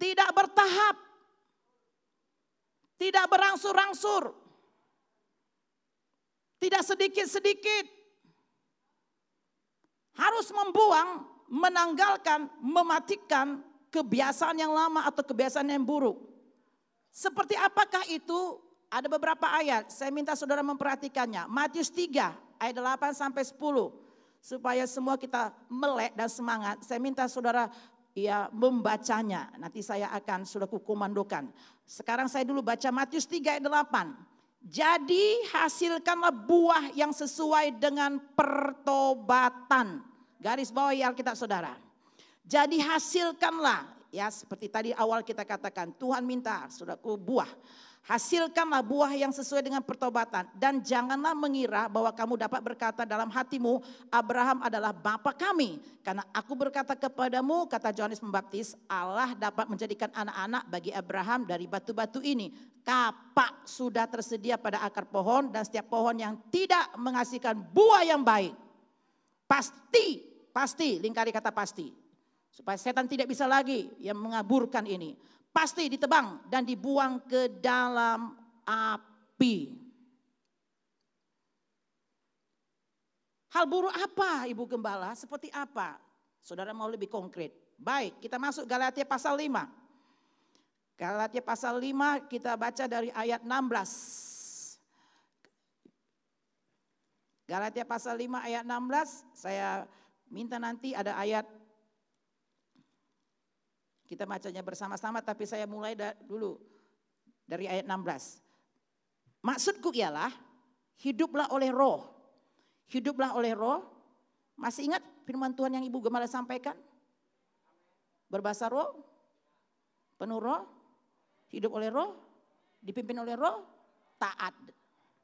Tidak bertahap, tidak berangsur-angsur, tidak sedikit-sedikit. Harus membuang, menanggalkan, mematikan kebiasaan yang lama atau kebiasaan yang buruk. Seperti apakah itu? Ada beberapa ayat, saya minta saudara memperhatikannya. Matius 3 ayat 8 sampai 10. Supaya semua kita melek dan semangat. Saya minta saudara ya membacanya. Nanti saya akan sudah kukomandokan. Sekarang saya dulu baca Matius 3 ayat 8. Jadi hasilkanlah buah yang sesuai dengan pertobatan. Garis bawah ya Alkitab saudara. Jadi hasilkanlah ya seperti tadi awal kita katakan Tuhan minta saudaraku buah Hasilkanlah buah yang sesuai dengan pertobatan. Dan janganlah mengira bahwa kamu dapat berkata dalam hatimu, Abraham adalah bapa kami. Karena aku berkata kepadamu, kata Yohanes Pembaptis, Allah dapat menjadikan anak-anak bagi Abraham dari batu-batu ini. Kapak sudah tersedia pada akar pohon dan setiap pohon yang tidak menghasilkan buah yang baik. Pasti, pasti, lingkari kata pasti. Supaya setan tidak bisa lagi yang mengaburkan ini pasti ditebang dan dibuang ke dalam api. Hal buruk apa Ibu Gembala? Seperti apa? Saudara mau lebih konkret. Baik, kita masuk Galatia pasal 5. Galatia pasal 5 kita baca dari ayat 16. Galatia pasal 5 ayat 16, saya minta nanti ada ayat kita bacanya bersama-sama tapi saya mulai da dulu dari ayat 16. Maksudku ialah hiduplah oleh roh. Hiduplah oleh roh. Masih ingat firman Tuhan yang Ibu Gemala sampaikan? Berbahasa roh, penuh roh, hidup oleh roh, dipimpin oleh roh, taat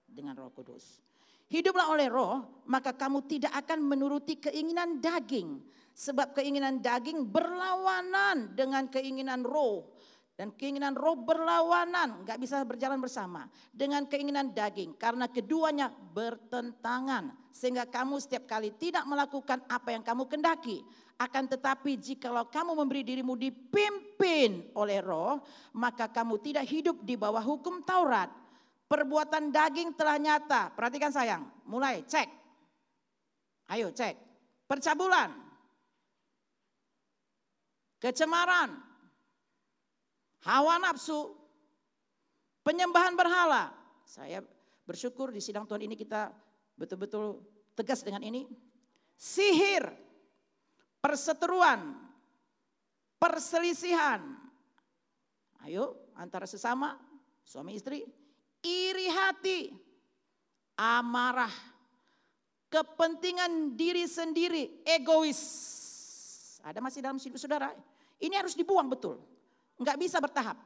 dengan roh kudus. Hiduplah oleh roh, maka kamu tidak akan menuruti keinginan daging. Sebab keinginan daging berlawanan dengan keinginan roh. Dan keinginan roh berlawanan, nggak bisa berjalan bersama dengan keinginan daging karena keduanya bertentangan sehingga kamu setiap kali tidak melakukan apa yang kamu kendaki. Akan tetapi jikalau kamu memberi dirimu dipimpin oleh roh, maka kamu tidak hidup di bawah hukum Taurat. Perbuatan daging telah nyata. Perhatikan sayang, mulai cek. Ayo cek. Percabulan, kecemaran, hawa nafsu, penyembahan berhala. Saya bersyukur di sidang Tuhan ini kita betul-betul tegas dengan ini. Sihir, perseteruan, perselisihan. Ayo antara sesama suami istri, iri hati, amarah, kepentingan diri sendiri, egois. Ada masih dalam hidup saudara? Ini harus dibuang betul. Enggak bisa bertahap.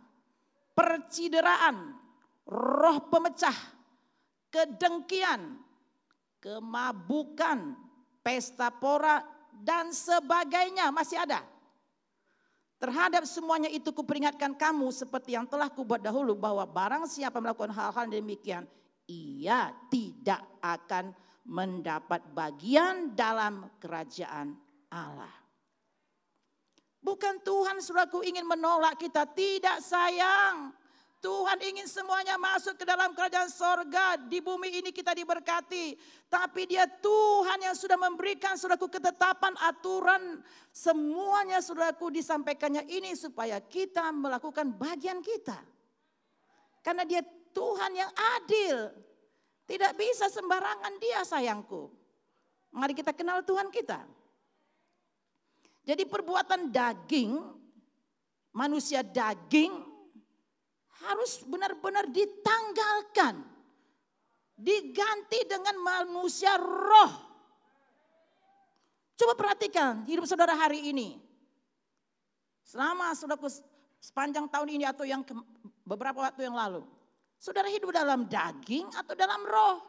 Percideraan, roh pemecah, kedengkian, kemabukan, pesta pora, dan sebagainya masih ada. Terhadap semuanya itu kuperingatkan kamu seperti yang telah kubuat dahulu bahwa barang siapa melakukan hal-hal demikian, ia tidak akan mendapat bagian dalam kerajaan Allah. Bukan Tuhan suraku ingin menolak kita, tidak sayang. Tuhan ingin semuanya masuk ke dalam kerajaan sorga. Di bumi ini kita diberkati. Tapi dia Tuhan yang sudah memberikan suraku ketetapan aturan. Semuanya suraku disampaikannya ini supaya kita melakukan bagian kita. Karena dia Tuhan yang adil. Tidak bisa sembarangan dia sayangku. Mari kita kenal Tuhan kita. Jadi perbuatan daging, manusia daging harus benar-benar ditanggalkan. Diganti dengan manusia roh. Coba perhatikan hidup saudara hari ini. Selama saudara sepanjang tahun ini atau yang beberapa waktu yang lalu. Saudara hidup dalam daging atau dalam roh.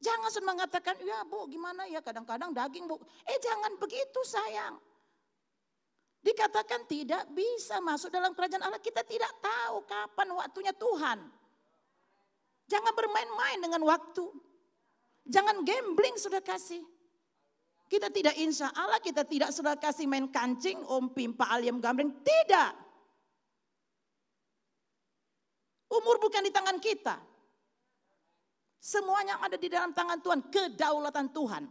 Jangan mengatakan, ya bu gimana ya kadang-kadang daging bu. Eh jangan begitu sayang. Dikatakan tidak bisa masuk dalam kerajaan Allah. Kita tidak tahu kapan waktunya Tuhan. Jangan bermain-main dengan waktu. Jangan gambling sudah kasih. Kita tidak insya Allah, kita tidak sudah kasih main kancing, om pimpa aliam gambling. Tidak. Umur bukan di tangan kita. Semuanya ada di dalam tangan Tuhan, kedaulatan Tuhan.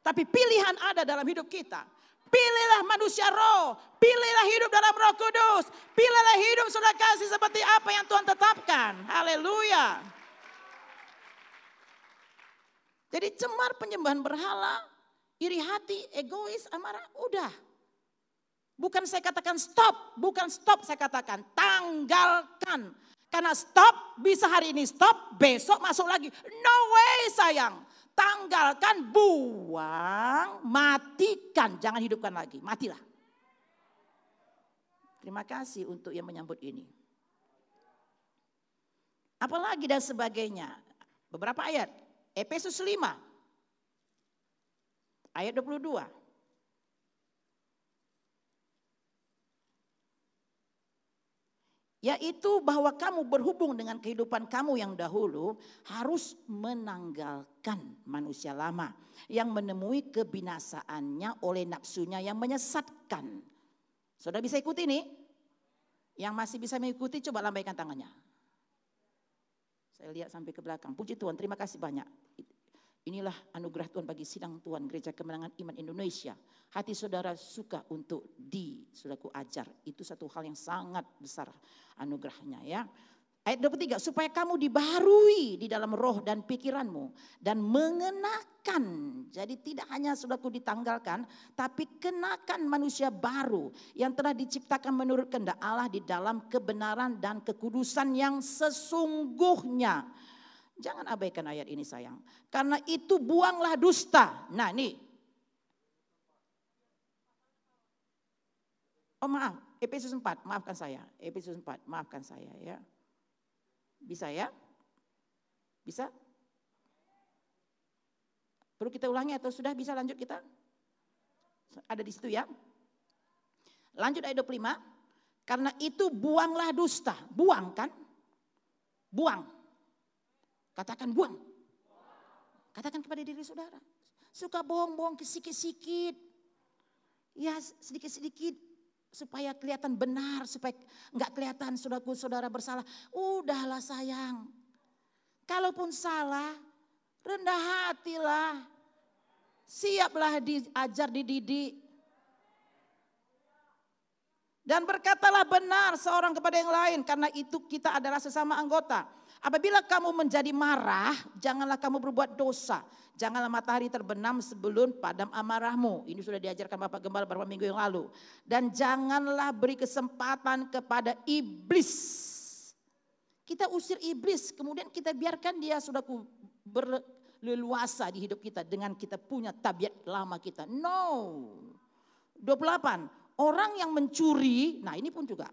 Tapi pilihan ada dalam hidup kita. Pilihlah manusia roh, pilihlah hidup dalam roh kudus, pilihlah hidup sudah kasih seperti apa yang Tuhan tetapkan. Haleluya. Jadi cemar penyembahan berhala, iri hati, egois, amarah, udah. Bukan saya katakan stop, bukan stop saya katakan, tanggalkan. Karena stop, bisa hari ini stop, besok masuk lagi. No way sayang tanggalkan, buang, matikan, jangan hidupkan lagi, matilah. Terima kasih untuk yang menyambut ini. Apalagi dan sebagainya. Beberapa ayat. Efesus 5. Ayat 22. Yaitu bahwa kamu berhubung dengan kehidupan kamu yang dahulu harus menanggalkan manusia lama yang menemui kebinasaannya oleh nafsunya yang menyesatkan. Sudah bisa ikuti ini? Yang masih bisa mengikuti coba lambaikan tangannya. Saya lihat sampai ke belakang. Puji Tuhan, terima kasih banyak. Inilah anugerah Tuhan bagi sidang Tuhan Gereja Kemenangan Iman Indonesia. Hati saudara suka untuk di, ajar. Itu satu hal yang sangat besar anugerahnya ya. Ayat 23, supaya kamu dibaharui di dalam roh dan pikiranmu. Dan mengenakan, jadi tidak hanya saudaraku ditanggalkan, tapi kenakan manusia baru yang telah diciptakan menurut kehendak Allah di dalam kebenaran dan kekudusan yang sesungguhnya. Jangan abaikan ayat ini sayang. Karena itu buanglah dusta. Nah nih. Oh maaf, Efesus 4, maafkan saya. Efesus 4, maafkan saya ya. Bisa ya? Bisa? Perlu kita ulangi atau sudah bisa lanjut kita? Ada di situ ya. Lanjut ayat 25. Karena itu buanglah dusta. Buang kan? Buang. Katakan buang. Katakan kepada diri saudara. Suka bohong-bohong sedikit-sedikit. Ya sedikit-sedikit supaya kelihatan benar, supaya nggak kelihatan saudaraku saudara bersalah. Udahlah sayang. Kalaupun salah, rendah hatilah. Siaplah diajar, dididik. Dan berkatalah benar seorang kepada yang lain karena itu kita adalah sesama anggota. Apabila kamu menjadi marah, janganlah kamu berbuat dosa. Janganlah matahari terbenam sebelum padam amarahmu. Ini sudah diajarkan Bapak Gembala beberapa minggu yang lalu. Dan janganlah beri kesempatan kepada iblis. Kita usir iblis, kemudian kita biarkan dia sudah berleluasa di hidup kita dengan kita punya tabiat lama kita. No. 28. Orang yang mencuri, nah ini pun juga.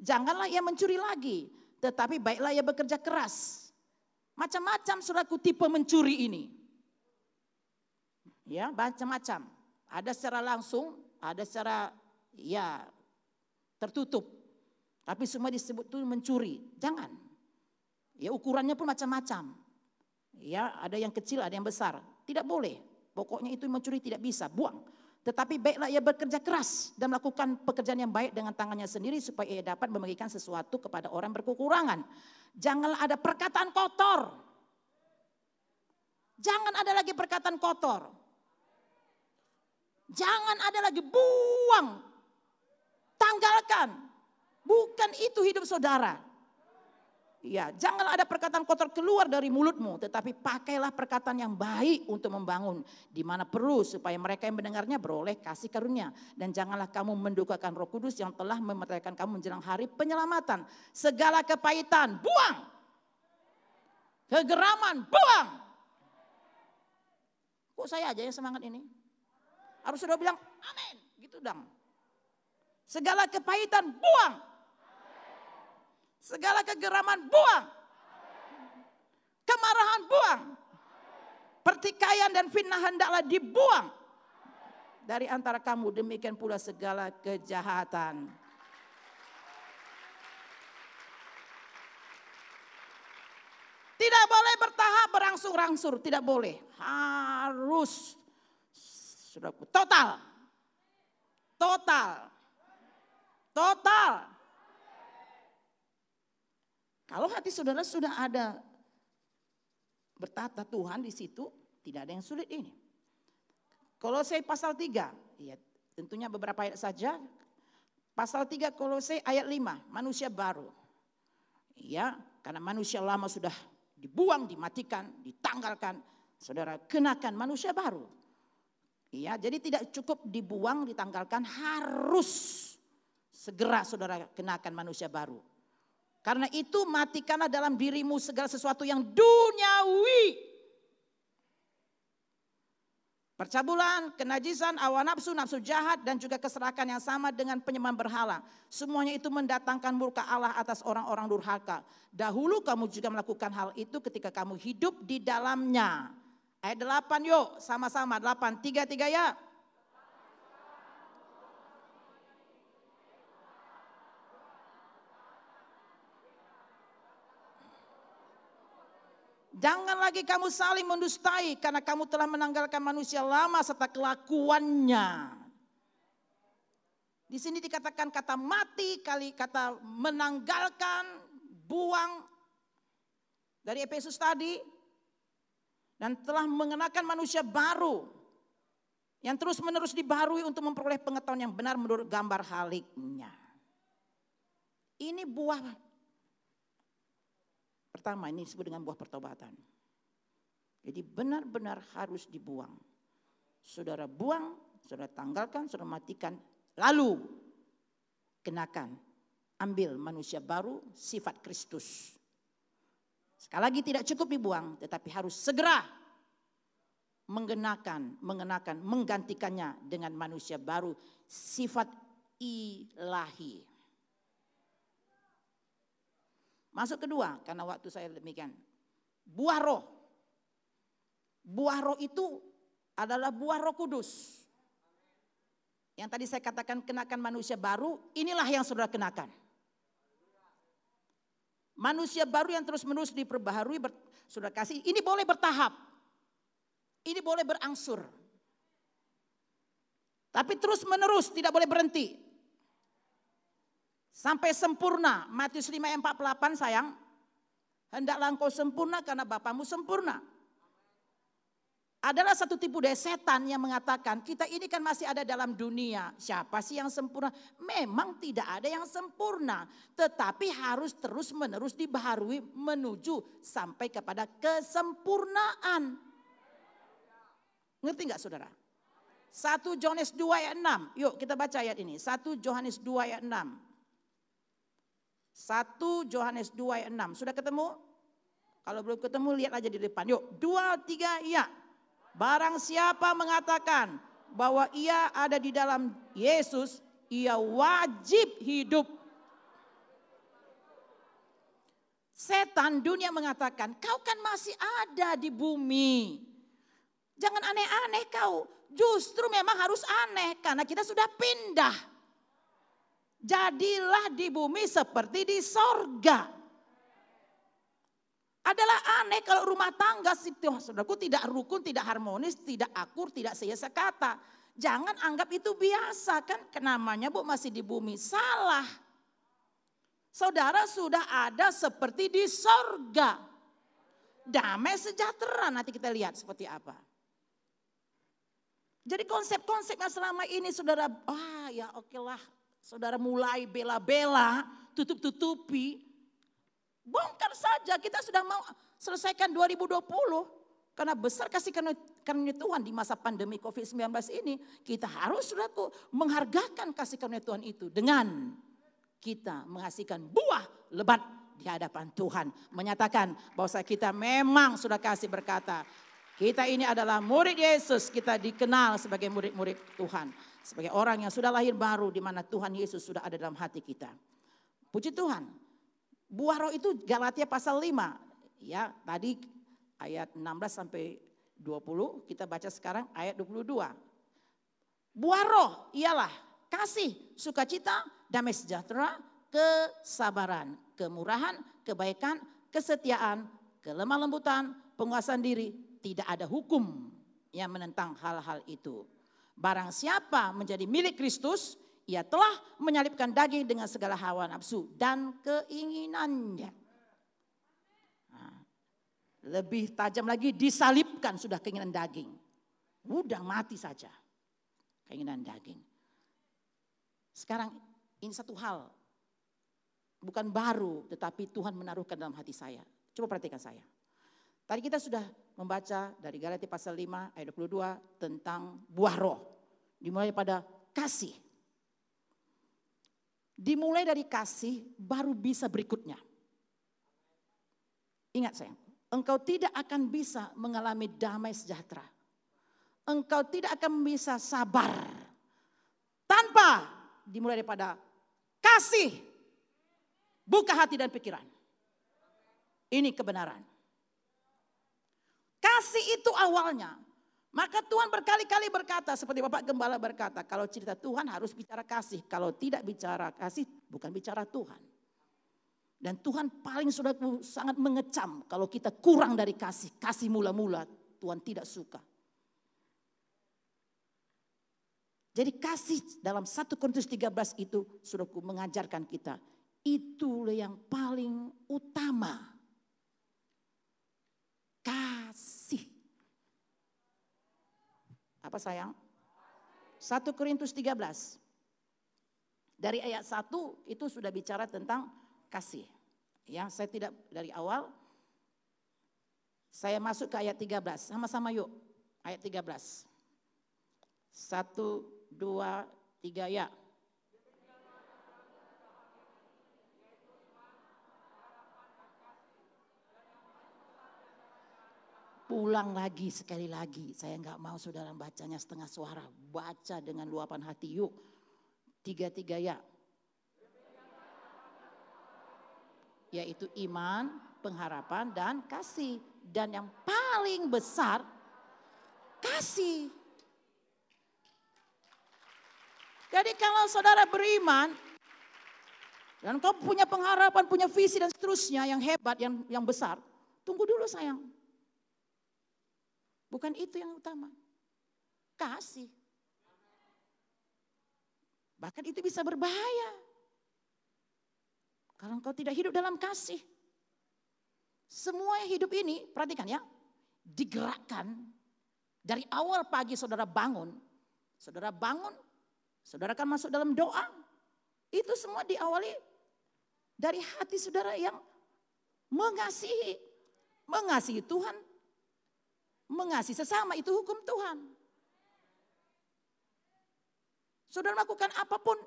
Janganlah ia mencuri lagi tetapi baiklah ia bekerja keras. Macam-macam suraku tipe mencuri ini. Ya, macam-macam. Ada secara langsung, ada secara ya tertutup. Tapi semua disebut itu mencuri. Jangan. Ya ukurannya pun macam-macam. Ya, ada yang kecil, ada yang besar. Tidak boleh. Pokoknya itu mencuri tidak bisa, buang. Tetapi baiklah ia bekerja keras dan melakukan pekerjaan yang baik dengan tangannya sendiri supaya ia dapat memberikan sesuatu kepada orang berkekurangan. Janganlah ada perkataan kotor. Jangan ada lagi perkataan kotor. Jangan ada lagi buang. Tanggalkan. Bukan itu hidup saudara. Ya, janganlah ada perkataan kotor keluar dari mulutmu, tetapi pakailah perkataan yang baik untuk membangun di mana perlu supaya mereka yang mendengarnya beroleh kasih karunia dan janganlah kamu mendukakan Roh Kudus yang telah memerintahkan kamu menjelang hari penyelamatan. Segala kepahitan buang. Kegeraman buang. Kok saya aja yang semangat ini? Harus sudah bilang amin, gitu dong. Segala kepahitan buang. Segala kegeraman buang. Kemarahan buang. Pertikaian dan fitnah hendaklah dibuang. dari antara kamu, demikian pula segala kejahatan. Tidak boleh bertahap berangsur-angsur, tidak boleh. Harus total. Total. Total. Kalau hati saudara sudah ada bertata Tuhan di situ, tidak ada yang sulit ini. Kalau saya pasal 3, ya tentunya beberapa ayat saja. Pasal 3 Kolose ayat 5, manusia baru. Ya, karena manusia lama sudah dibuang, dimatikan, ditanggalkan. Saudara kenakan manusia baru. Iya, jadi tidak cukup dibuang, ditanggalkan, harus segera saudara kenakan manusia baru. Karena itu matikanlah dalam dirimu segala sesuatu yang duniawi. Percabulan, kenajisan, awan nafsu, nafsu jahat, dan juga keserakan yang sama dengan penyembahan berhala. Semuanya itu mendatangkan murka Allah atas orang-orang durhaka. Dahulu kamu juga melakukan hal itu ketika kamu hidup di dalamnya. Ayat 8 yuk, sama-sama 8, 3, 3 ya. Jangan lagi kamu saling mendustai karena kamu telah menanggalkan manusia lama serta kelakuannya. Di sini dikatakan kata mati, kali kata menanggalkan, buang dari Efesus tadi dan telah mengenakan manusia baru yang terus menerus dibarui untuk memperoleh pengetahuan yang benar menurut gambar haliknya. Ini buah Pertama ini disebut dengan buah pertobatan. Jadi benar-benar harus dibuang. Saudara buang, saudara tanggalkan, saudara matikan. Lalu kenakan, ambil manusia baru sifat Kristus. Sekali lagi tidak cukup dibuang, tetapi harus segera mengenakan, mengenakan, menggantikannya dengan manusia baru sifat ilahi. Masuk kedua, karena waktu saya demikian. Buah roh. Buah roh itu adalah buah roh kudus. Yang tadi saya katakan kenakan manusia baru, inilah yang saudara kenakan. Manusia baru yang terus menerus diperbaharui, ber, saudara kasih, ini boleh bertahap. Ini boleh berangsur. Tapi terus menerus, tidak boleh berhenti. Sampai sempurna. Matius 5 ayat 48 sayang. Hendaklah engkau sempurna karena Bapamu sempurna. Adalah satu tipu daya setan yang mengatakan kita ini kan masih ada dalam dunia. Siapa sih yang sempurna? Memang tidak ada yang sempurna. Tetapi harus terus menerus dibaharui menuju sampai kepada kesempurnaan. Ngerti nggak saudara? 1 Yohanes 2 ayat 6. Yuk kita baca ayat ini. 1 Yohanes 2 ayat 6. 1 Yohanes 2 ayat 6. Sudah ketemu? Kalau belum ketemu lihat aja di depan. Yuk, dua tiga iya. Barang siapa mengatakan bahwa ia ada di dalam Yesus, ia wajib hidup. Setan dunia mengatakan, kau kan masih ada di bumi. Jangan aneh-aneh kau. Justru memang harus aneh karena kita sudah pindah. Jadilah di bumi seperti di sorga. Adalah aneh kalau rumah tangga situ, saudaraku tidak rukun, tidak harmonis, tidak akur, tidak saya kata. Jangan anggap itu biasa kan namanya bu masih di bumi. Salah. Saudara sudah ada seperti di sorga. Damai sejahtera nanti kita lihat seperti apa. Jadi konsep-konsep yang selama ini saudara, ah ya oke lah Saudara mulai bela-bela, tutup-tutupi. Bongkar saja, kita sudah mau selesaikan 2020. Karena besar kasih karunia Tuhan di masa pandemi COVID-19 ini. Kita harus sudahku menghargakan kasih karunia Tuhan itu. Dengan kita menghasilkan buah lebat di hadapan Tuhan. Menyatakan bahwa kita memang sudah kasih berkata. Kita ini adalah murid Yesus, kita dikenal sebagai murid-murid Tuhan. Sebagai orang yang sudah lahir baru di mana Tuhan Yesus sudah ada dalam hati kita. Puji Tuhan. Buah roh itu Galatia pasal 5. Ya, tadi ayat 16 sampai 20, kita baca sekarang ayat 22. Buah roh ialah kasih, sukacita, damai sejahtera, kesabaran, kemurahan, kebaikan, kesetiaan, kelemah lembutan, penguasaan diri. Tidak ada hukum yang menentang hal-hal itu. Barang siapa menjadi milik Kristus, ia telah menyalipkan daging dengan segala hawa nafsu dan keinginannya. Nah, lebih tajam lagi disalibkan sudah keinginan daging. Mudah mati saja keinginan daging. Sekarang ini satu hal. Bukan baru tetapi Tuhan menaruhkan dalam hati saya. Coba perhatikan saya. Tadi kita sudah membaca dari Galatia pasal 5 ayat 22 tentang buah roh. Dimulai pada kasih. Dimulai dari kasih baru bisa berikutnya. Ingat sayang, engkau tidak akan bisa mengalami damai sejahtera. Engkau tidak akan bisa sabar. Tanpa dimulai daripada kasih. Buka hati dan pikiran. Ini kebenaran. Kasih itu awalnya. Maka Tuhan berkali-kali berkata seperti Bapak Gembala berkata, kalau cerita Tuhan harus bicara kasih, kalau tidak bicara kasih bukan bicara Tuhan. Dan Tuhan paling sudah sangat mengecam kalau kita kurang dari kasih, kasih mula-mula Tuhan tidak suka. Jadi kasih dalam 1 Korintus 13 itu sudah mengajarkan kita. Itulah yang paling utama. Kasih. Apa sayang? 1 Korintus 13. Dari ayat 1 itu sudah bicara tentang kasih. Ya, saya tidak dari awal. Saya masuk ke ayat 13. Sama-sama yuk. Ayat 13. Satu, dua, tiga ya. Pulang lagi sekali lagi. Saya nggak mau saudara bacanya setengah suara. Baca dengan luapan hati yuk. Tiga-tiga ya. Yaitu iman, pengharapan, dan kasih. Dan yang paling besar, kasih. Jadi kalau saudara beriman, dan kau punya pengharapan, punya visi dan seterusnya yang hebat, yang yang besar, tunggu dulu sayang. Bukan itu yang utama. Kasih. Bahkan itu bisa berbahaya. Kalau engkau tidak hidup dalam kasih. Semua yang hidup ini, perhatikan ya. Digerakkan dari awal pagi saudara bangun. Saudara bangun, saudara akan masuk dalam doa. Itu semua diawali dari hati saudara yang mengasihi. Mengasihi Tuhan, Mengasihi sesama itu hukum Tuhan. Saudara melakukan apa pun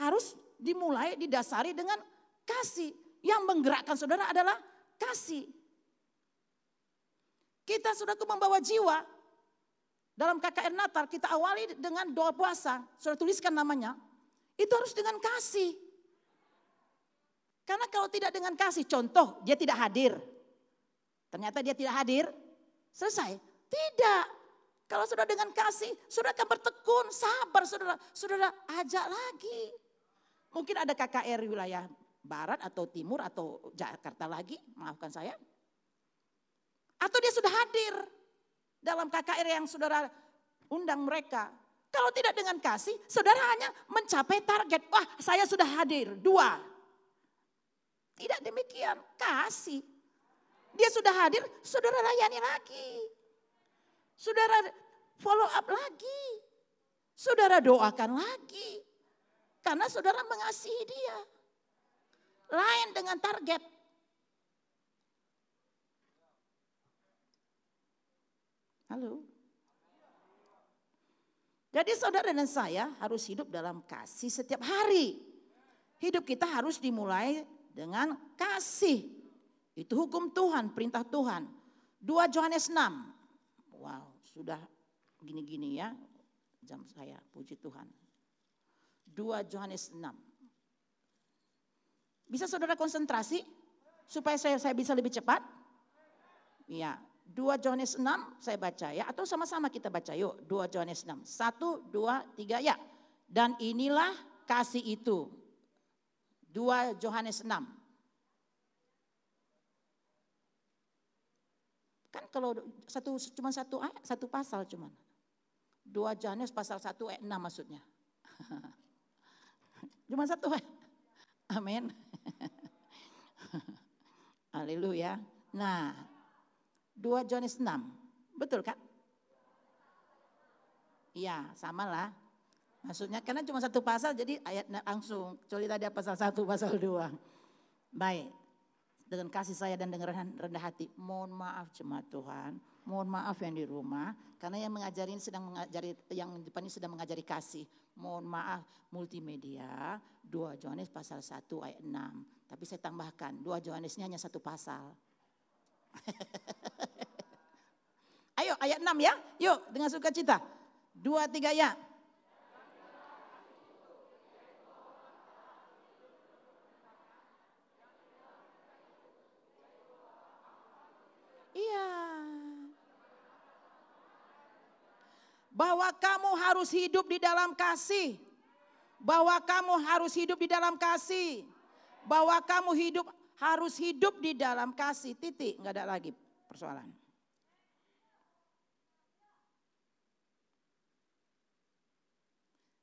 harus dimulai didasari dengan kasih. Yang menggerakkan saudara adalah kasih. Kita sudah membawa jiwa dalam KKR Natal kita awali dengan doa puasa. Sudah tuliskan namanya. Itu harus dengan kasih. Karena kalau tidak dengan kasih, contoh dia tidak hadir. Ternyata dia tidak hadir, Selesai? Tidak. Kalau sudah dengan kasih, sudah akan bertekun, sabar saudara. Saudara ajak lagi. Mungkin ada KKR wilayah barat atau timur atau Jakarta lagi, maafkan saya. Atau dia sudah hadir dalam KKR yang saudara undang mereka. Kalau tidak dengan kasih, saudara hanya mencapai target. Wah saya sudah hadir, dua. Tidak demikian, kasih. Dia sudah hadir, saudara layani lagi. Saudara follow up lagi. Saudara doakan lagi. Karena saudara mengasihi dia. Lain dengan target. Halo. Jadi saudara dan saya harus hidup dalam kasih setiap hari. Hidup kita harus dimulai dengan kasih. Itu hukum Tuhan, perintah Tuhan. 2 Yohanes 6. Wow, sudah gini-gini ya jam saya, puji Tuhan. 2 Yohanes 6. Bisa saudara konsentrasi supaya saya, saya bisa lebih cepat? Iya, 2 Yohanes 6 saya baca ya. Atau sama-sama kita baca yuk. 2 Yohanes 6. 1, 2, 3 ya. Dan inilah kasih itu. 2 Yohanes 6. Kan kalau satu cuma satu ayat, satu pasal cuman. 2 Yohanes pasal 1 ayat 6 maksudnya. cuma satu ayat. Amin. Haleluya. Nah, 2 Yohanes 6. Betul kan? Iya, sama lah. Maksudnya karena cuma satu pasal jadi ayat langsung. Kecuali tadi pasal satu, pasal dua. Baik. Dengan kasih saya dan dengan rendah hati. Mohon maaf jemaat Tuhan. Mohon maaf yang di rumah. Karena yang mengajari sedang mengajari, yang di depan ini sedang mengajari kasih. Mohon maaf multimedia. 2 Yohanes pasal 1 ayat 6. Tapi saya tambahkan 2 Yohanes ini hanya satu pasal. Ayo ayat 6 ya. Yuk dengan sukacita. Dua tiga ya. Iya. Bahwa kamu harus hidup di dalam kasih. Bahwa kamu harus hidup di dalam kasih. Bahwa kamu hidup harus hidup di dalam kasih. Titik, nggak ada lagi persoalan.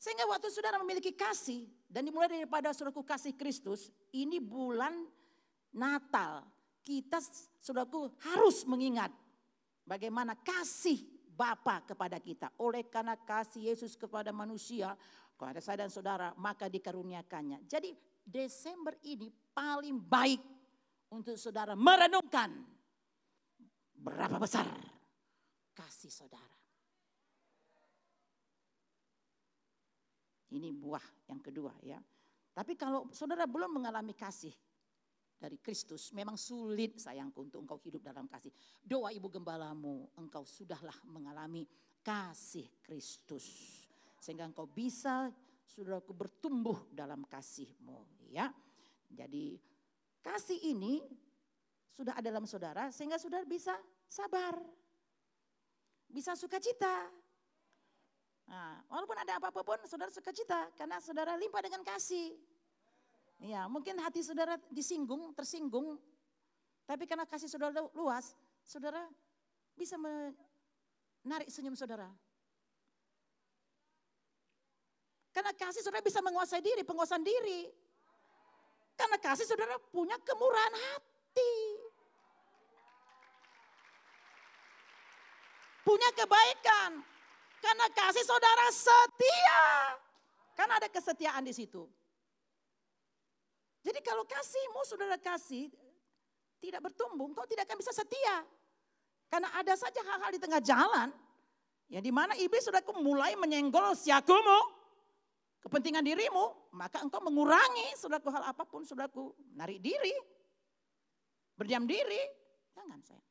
Sehingga waktu saudara memiliki kasih dan dimulai daripada saudaraku kasih Kristus, ini bulan Natal kita saudaraku harus mengingat bagaimana kasih Bapa kepada kita. Oleh karena kasih Yesus kepada manusia, kepada saya dan saudara, maka dikaruniakannya. Jadi Desember ini paling baik untuk saudara merenungkan berapa besar kasih saudara. Ini buah yang kedua ya. Tapi kalau saudara belum mengalami kasih dari Kristus, memang sulit sayangku untuk engkau hidup dalam kasih. Doa ibu gembalamu, engkau sudahlah mengalami kasih Kristus. Sehingga engkau bisa saudaraku bertumbuh dalam kasihmu ya. Jadi kasih ini sudah ada dalam saudara sehingga saudara bisa sabar. Bisa sukacita. Nah, walaupun ada apa-apa pun saudara sukacita karena saudara limpah dengan kasih. Ya, mungkin hati saudara disinggung, tersinggung. Tapi karena kasih saudara luas, saudara bisa menarik senyum saudara. Karena kasih saudara bisa menguasai diri, penguasaan diri. Karena kasih saudara punya kemurahan hati. Punya kebaikan. Karena kasih saudara setia. Karena ada kesetiaan di situ. Jadi kalau kasihmu saudara kasih tidak bertumbuh, kau tidak akan bisa setia. Karena ada saja hal-hal di tengah jalan ya di mana iblis sudah mulai menyenggol siakumu, kepentingan dirimu, maka engkau mengurangi saudaraku hal apa pun saudaraku, narik diri, berdiam diri, jangan saya.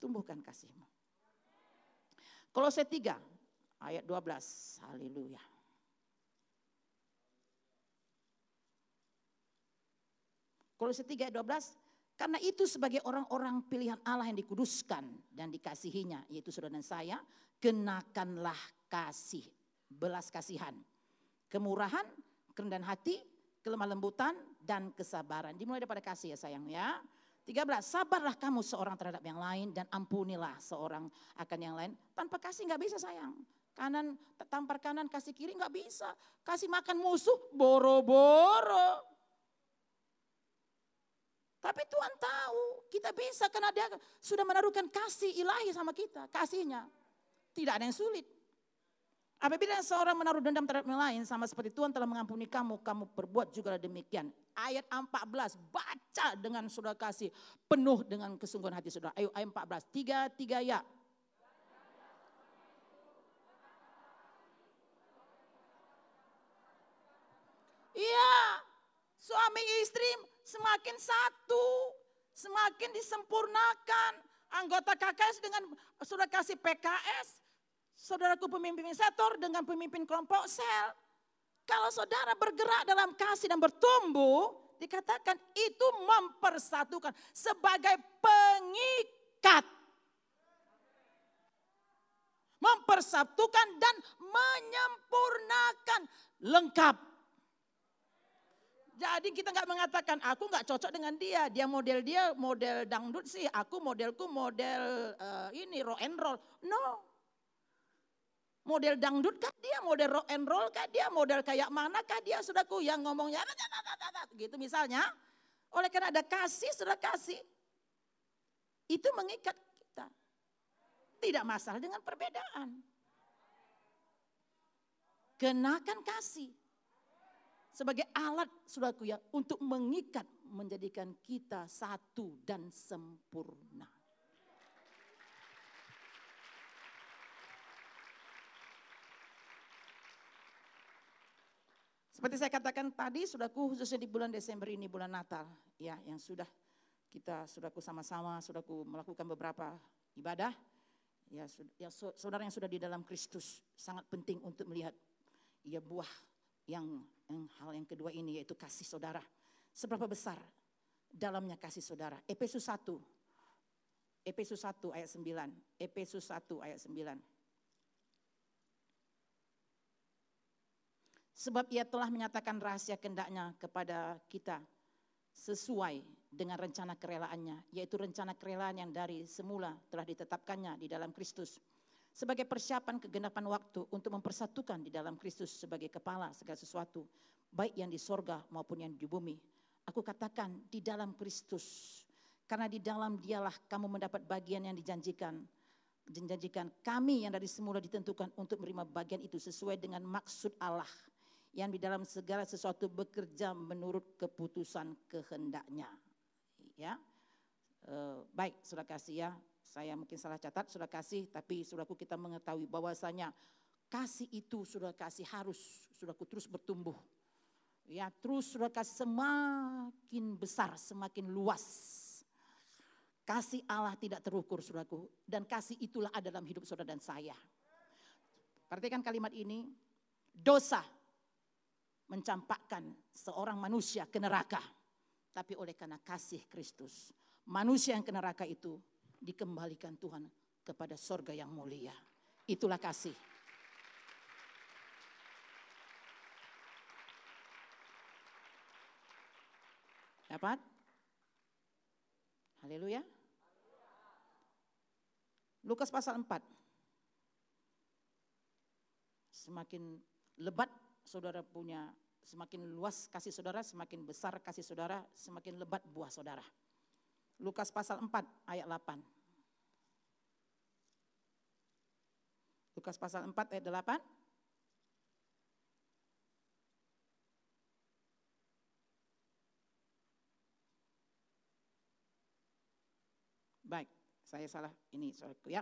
Tumbuhkan kasihmu. Kolose 3 ayat 12. Haleluya. Kolose 3 ayat 12, karena itu sebagai orang-orang pilihan Allah yang dikuduskan dan dikasihinya, yaitu saudara dan saya, kenakanlah kasih, belas kasihan, kemurahan, kerendahan hati, kelemah lembutan, dan kesabaran. Dimulai daripada kasih ya sayang ya. 13, sabarlah kamu seorang terhadap yang lain dan ampunilah seorang akan yang lain. Tanpa kasih nggak bisa sayang. Kanan, tampar kanan, kasih kiri nggak bisa. Kasih makan musuh, boro-boro. Tapi Tuhan tahu kita bisa karena dia sudah menaruhkan kasih ilahi sama kita, kasihnya. Tidak ada yang sulit. Apabila seorang menaruh dendam terhadap yang lain sama seperti Tuhan telah mengampuni kamu, kamu perbuat juga demikian. Ayat 14, baca dengan saudara kasih, penuh dengan kesungguhan hati saudara. Ayo ayat 14, tiga, tiga ya. Iya, suami istri semakin satu, semakin disempurnakan. Anggota KKS dengan sudah kasih PKS, saudaraku pemimpin sektor dengan pemimpin kelompok sel. Kalau saudara bergerak dalam kasih dan bertumbuh, dikatakan itu mempersatukan sebagai pengikat. Mempersatukan dan menyempurnakan lengkap. Jadi kita nggak mengatakan aku nggak cocok dengan dia, dia model dia model dangdut sih, aku modelku model uh, ini rock and roll. No, model dangdut kah dia, model rock and roll kah dia, model kayak mana kah dia, saudaraku yang ngomongnya gitu misalnya. Oleh karena ada kasih, sudah kasih. Itu mengikat kita. Tidak masalah dengan perbedaan. Kenakan kasih sebagai alat saudaraku ya untuk mengikat menjadikan kita satu dan sempurna. Seperti saya katakan tadi, sudahku khususnya di bulan Desember ini, bulan Natal, ya yang sudah kita sudahku sama-sama, sudahku melakukan beberapa ibadah, ya, ya saudara yang sudah di dalam Kristus sangat penting untuk melihat ya buah yang, yang hal yang kedua ini yaitu kasih saudara. Seberapa besar dalamnya kasih saudara? Efesus 1. Efesus 1 ayat 9. Efesus 1 ayat 9. Sebab ia telah menyatakan rahasia kendaknya kepada kita sesuai dengan rencana kerelaannya, yaitu rencana kerelaan yang dari semula telah ditetapkannya di dalam Kristus sebagai persiapan kegenapan waktu untuk mempersatukan di dalam Kristus sebagai kepala segala sesuatu, baik yang di sorga maupun yang di bumi. Aku katakan di dalam Kristus, karena di dalam dialah kamu mendapat bagian yang dijanjikan. Dijanjikan kami yang dari semula ditentukan untuk menerima bagian itu sesuai dengan maksud Allah yang di dalam segala sesuatu bekerja menurut keputusan kehendaknya. Ya, e, baik, sudah kasih ya saya mungkin salah catat, sudah kasih, tapi sudahku kita mengetahui bahwasanya kasih itu sudah kasih harus, sudahku terus bertumbuh. Ya, terus sudah kasih semakin besar, semakin luas. Kasih Allah tidak terukur, saudaraku. Dan kasih itulah ada dalam hidup saudara dan saya. Perhatikan kalimat ini. Dosa mencampakkan seorang manusia ke neraka. Tapi oleh karena kasih Kristus, manusia yang ke neraka itu dikembalikan Tuhan kepada sorga yang mulia. Itulah kasih. Dapat? Haleluya. Lukas pasal 4. Semakin lebat saudara punya, semakin luas kasih saudara, semakin besar kasih saudara, semakin lebat buah saudara. Lukas pasal 4 ayat 8. Lukas pasal 4 ayat 8. Baik, saya salah ini saudaraku ya.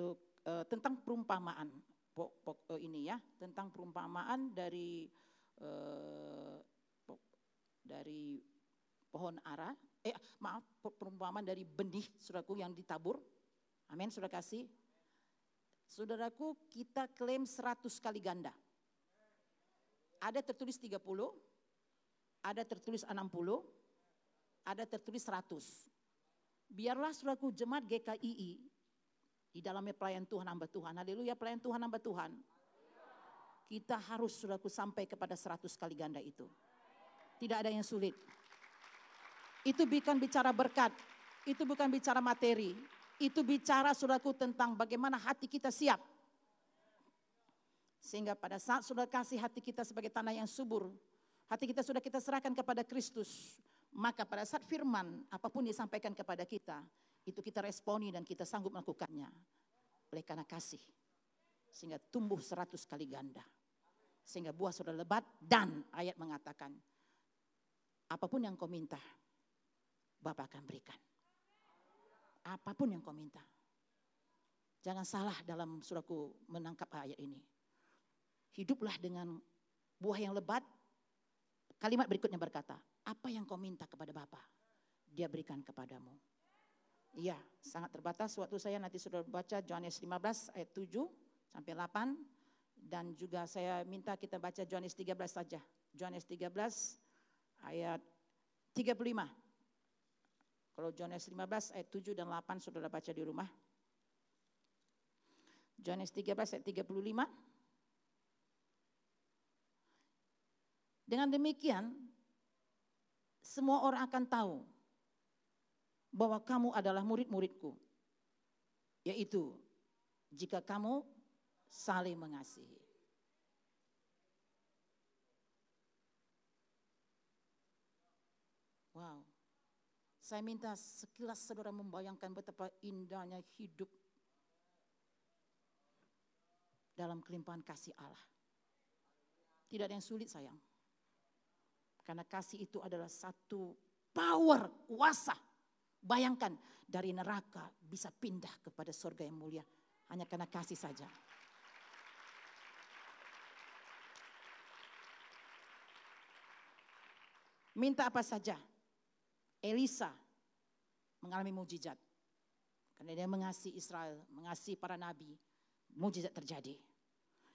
Luk, e, tentang perumpamaan pok, pok, e, ini ya, tentang perumpamaan dari e, pok, dari pohon ara eh maaf perumpamaan dari benih saudaraku yang ditabur. Amin, sudah kasih. Saudaraku, kita klaim 100 kali ganda. Ada tertulis 30, ada tertulis 60, ada tertulis 100. Biarlah saudaraku jemaat GKII di dalamnya pelayan Tuhan hamba Tuhan. Haleluya pelayan Tuhan hamba Tuhan. Kita harus saudaraku sampai kepada 100 kali ganda itu. Tidak ada yang sulit. Itu bukan bicara berkat, itu bukan bicara materi, itu bicara saudaraku tentang bagaimana hati kita siap. Sehingga pada saat sudah kasih hati kita sebagai tanah yang subur, hati kita sudah kita serahkan kepada Kristus, maka pada saat firman apa pun disampaikan kepada kita, itu kita responi dan kita sanggup melakukannya. Oleh karena kasih. Sehingga tumbuh seratus kali ganda. Sehingga buah sudah lebat dan ayat mengatakan, apa pun yang kau minta, Bapak akan berikan. Apa pun yang kau minta. Jangan salah dalam suraku menangkap ayat ini. Hiduplah dengan buah yang lebat. Kalimat berikutnya berkata, apa yang kau minta kepada Bapak, dia berikan kepadamu. Iya, sangat terbatas. Waktu saya nanti sudah baca Yohanes 15 ayat 7 sampai 8. Dan juga saya minta kita baca Yohanes 13 saja. Yohanes 13 ayat 35. Kalau Yohanes 15 ayat 7 dan 8 saudara baca di rumah. Yohanes 13 ayat 35. Dengan demikian, semua orang akan tahu bahwa kamu adalah murid-muridku. Yaitu, jika kamu saling mengasihi. Wow. Saya minta sekilas saudara membayangkan betapa indahnya hidup dalam kelimpahan kasih Allah. Tidak ada yang sulit sayang. Karena kasih itu adalah satu power, kuasa. Bayangkan dari neraka bisa pindah kepada surga yang mulia. Hanya karena kasih saja. Minta apa saja. Elisa mengalami mujizat. Karena dia mengasihi Israel, mengasihi para nabi. Mujizat terjadi.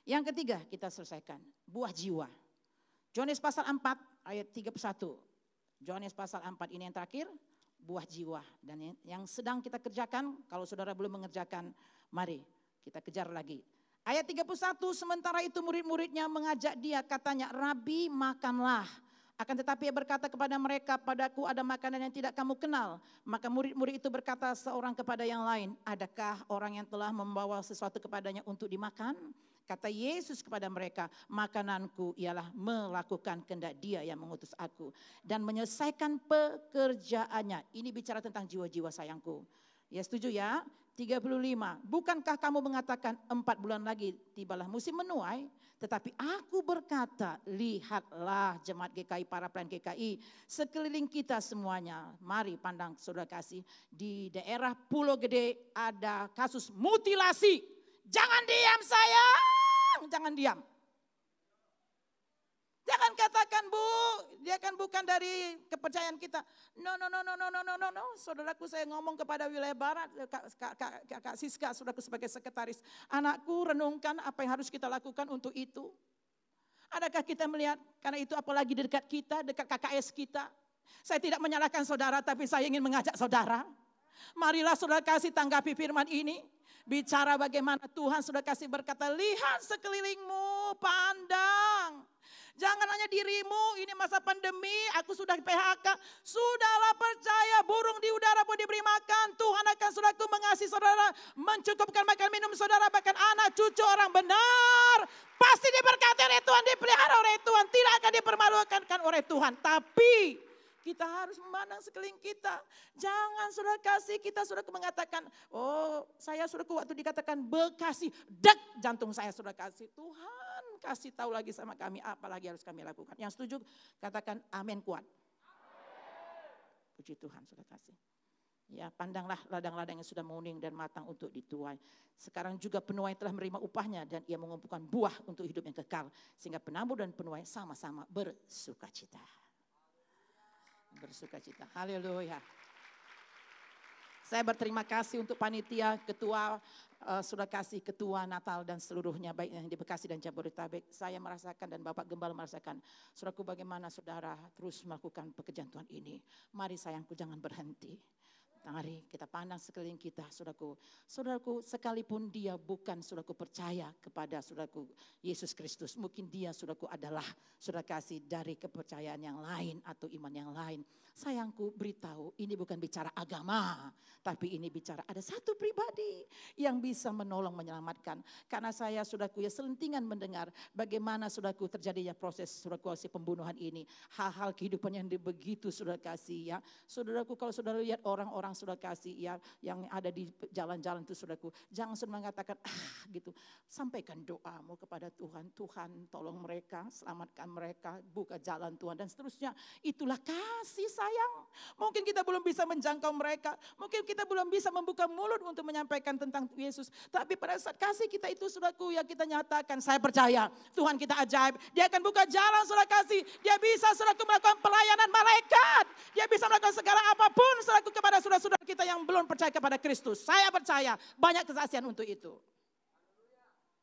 Yang ketiga kita selesaikan. Buah jiwa. Johannes pasal 4 ayat 31. Johannes pasal 4 ini yang terakhir, buah jiwa. Dan yang sedang kita kerjakan, kalau saudara belum mengerjakan, mari kita kejar lagi. Ayat 31, sementara itu murid-muridnya mengajak dia, katanya, Rabi makanlah. Akan tetapi ia berkata kepada mereka, padaku ada makanan yang tidak kamu kenal. Maka murid-murid itu berkata seorang kepada yang lain, adakah orang yang telah membawa sesuatu kepadanya untuk dimakan? Kata Yesus kepada mereka, makananku ialah melakukan kehendak dia yang mengutus aku. Dan menyelesaikan pekerjaannya. Ini bicara tentang jiwa-jiwa sayangku. Ya setuju ya? 35. Bukankah kamu mengatakan empat bulan lagi tibalah musim menuai? Tetapi aku berkata, lihatlah jemaat GKI, para pelayan GKI, sekeliling kita semuanya. Mari pandang saudara kasih, di daerah Pulau Gede ada kasus mutilasi Jangan diam sayang, jangan diam. Jangan katakan bu, dia kan bukan dari kepercayaan kita. No, no, no, no, no, no, no, no, no. Saudaraku saya ngomong kepada wilayah barat, Kak, Kak, Kak, Kak Siska, saudaraku sebagai sekretaris. Anakku renungkan apa yang harus kita lakukan untuk itu. Adakah kita melihat, karena itu apalagi dekat kita, dekat KKS kita. Saya tidak menyalahkan saudara, tapi saya ingin mengajak saudara. Marilah saudara kasih tanggapi firman ini. Bicara bagaimana Tuhan sudah kasih berkata, lihat sekelilingmu, pandang. Jangan hanya dirimu, ini masa pandemi, aku sudah PHK. Sudahlah percaya, burung di udara pun diberi makan. Tuhan akan sudahku mengasihi saudara, mencukupkan makan minum saudara, bahkan anak cucu orang benar. Pasti diberkati oleh Tuhan, dipelihara oleh Tuhan, tidak akan dipermalukan oleh Tuhan. Tapi kita harus memandang sekeliling kita. Jangan sudah kasih kita sudah mengatakan, oh saya sudah waktu dikatakan bekasi, dek jantung saya sudah kasih. Tuhan kasih tahu lagi sama kami apa lagi harus kami lakukan. Yang setuju katakan amin kuat. Puji Tuhan sudah kasih. Ya, pandanglah ladang-ladang yang sudah menguning dan matang untuk dituai. Sekarang juga penuai telah menerima upahnya dan ia mengumpulkan buah untuk hidup yang kekal. Sehingga penabur dan penuai sama-sama bersuka cita bersuka cita. Haleluya. Saya berterima kasih untuk panitia, ketua, uh, sudah kasih ketua Natal dan seluruhnya baik yang di Bekasi dan Jabodetabek. Saya merasakan dan Bapak Gembala merasakan. Saudaraku bagaimana saudara terus melakukan pekerjaan Tuhan ini. Mari sayangku jangan berhenti. Mari kita pandang sekeliling kita, saudaraku. Saudaraku, sekalipun dia bukan saudaraku percaya kepada saudaraku Yesus Kristus. Mungkin dia saudaraku adalah saudara kasih dari kepercayaan yang lain atau iman yang lain. Sayangku beritahu ini bukan bicara agama, tapi ini bicara ada satu pribadi yang bisa menolong menyelamatkan. Karena saya saudaraku ya selentingan mendengar bagaimana saudaraku terjadinya proses saudaraku si pembunuhan ini. Hal-hal kehidupan yang begitu saudara kasih ya. Saudaraku kalau saudara lihat orang-orang sudah kasih ya yang ada di jalan-jalan itu saudaraku. Jangan sudah mengatakan ah gitu. Sampaikan doamu kepada Tuhan. Tuhan tolong mereka, selamatkan mereka, buka jalan Tuhan dan seterusnya. Itulah kasih sayang. Mungkin kita belum bisa menjangkau mereka. Mungkin kita belum bisa membuka mulut untuk menyampaikan tentang Yesus. Tapi pada saat kasih kita itu saudaraku ya kita nyatakan. Saya percaya Tuhan kita ajaib. Dia akan buka jalan saudara kasih. Dia bisa saudaraku melakukan pelayanan malaikat. Dia bisa melakukan segala apa pun saudaraku kepada saudara-saudara kita yang belum percaya kepada Kristus. Saya percaya banyak kesaksian untuk itu.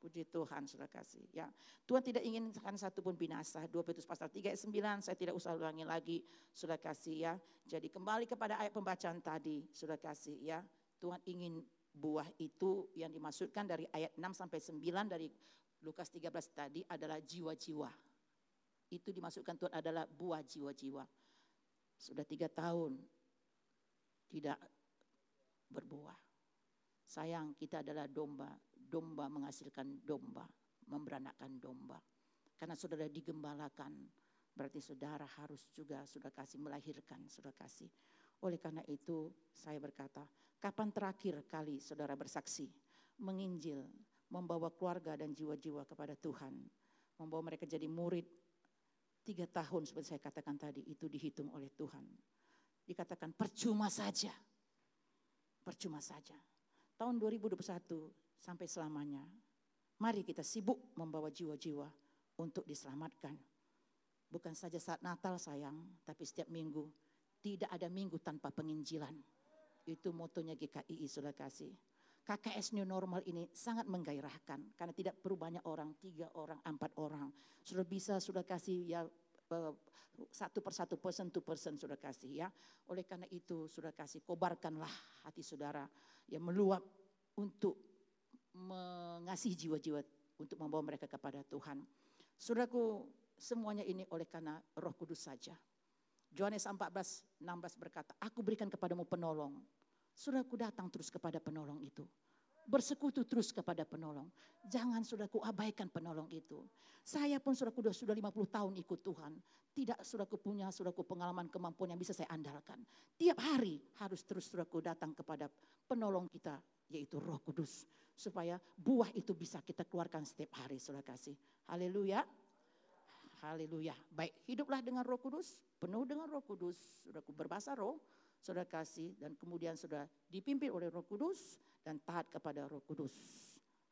Puji Tuhan, sudah kasih. Ya, Tuhan tidak inginkan satu pun binasa. 2 Petrus pasal 3 ayat 9, saya tidak usah ulangi lagi, sudah kasih ya. Jadi kembali kepada ayat pembacaan tadi, sudah kasih ya. Tuhan ingin buah itu yang dimaksudkan dari ayat 6 sampai 9 dari Lukas 13 tadi adalah jiwa-jiwa. Itu dimasukkan Tuhan adalah buah jiwa-jiwa. Sudah tiga tahun tidak berbuah. Sayang kita adalah domba domba menghasilkan domba, memberanakkan domba. Karena saudara digembalakan, berarti saudara harus juga sudah kasih melahirkan, sudah kasih. Oleh karena itu saya berkata, kapan terakhir kali saudara bersaksi, menginjil, membawa keluarga dan jiwa-jiwa kepada Tuhan, membawa mereka jadi murid, tiga tahun seperti saya katakan tadi, itu dihitung oleh Tuhan. Dikatakan percuma saja, percuma saja. Tahun 2021 sampai selamanya. Mari kita sibuk membawa jiwa-jiwa untuk diselamatkan. Bukan saja saat Natal sayang, tapi setiap minggu. Tidak ada minggu tanpa penginjilan. Itu motonya GKI sudah kasih. KKS New Normal ini sangat menggairahkan karena tidak perlu banyak orang, tiga orang, empat orang. Sudah bisa, sudah kasih ya satu persatu person to person sudah kasih ya. Oleh karena itu sudah kasih kobarkanlah hati saudara yang meluap untuk mengasihi jiwa-jiwa untuk membawa mereka kepada Tuhan. Saudaraku, semuanya ini oleh karena Roh Kudus saja. Yohanes 14, 16 berkata, "Aku berikan kepadamu penolong." Saudaraku datang terus kepada penolong itu. Bersekutu terus kepada penolong. Jangan saudaraku abaikan penolong itu. Saya pun saudaraku sudah, sudah 50 tahun ikut Tuhan. Tidak saudaraku punya saudaraku pengalaman kemampuan yang bisa saya andalkan. Tiap hari harus terus saudaraku datang kepada penolong kita yaitu Roh Kudus supaya buah itu bisa kita keluarkan setiap hari saudara kasih. Haleluya. Haleluya. Baik, hiduplah dengan Roh Kudus, penuh dengan Roh Kudus, sudah berbahasa roh, saudara kasih dan kemudian sudah dipimpin oleh Roh Kudus dan taat kepada Roh Kudus.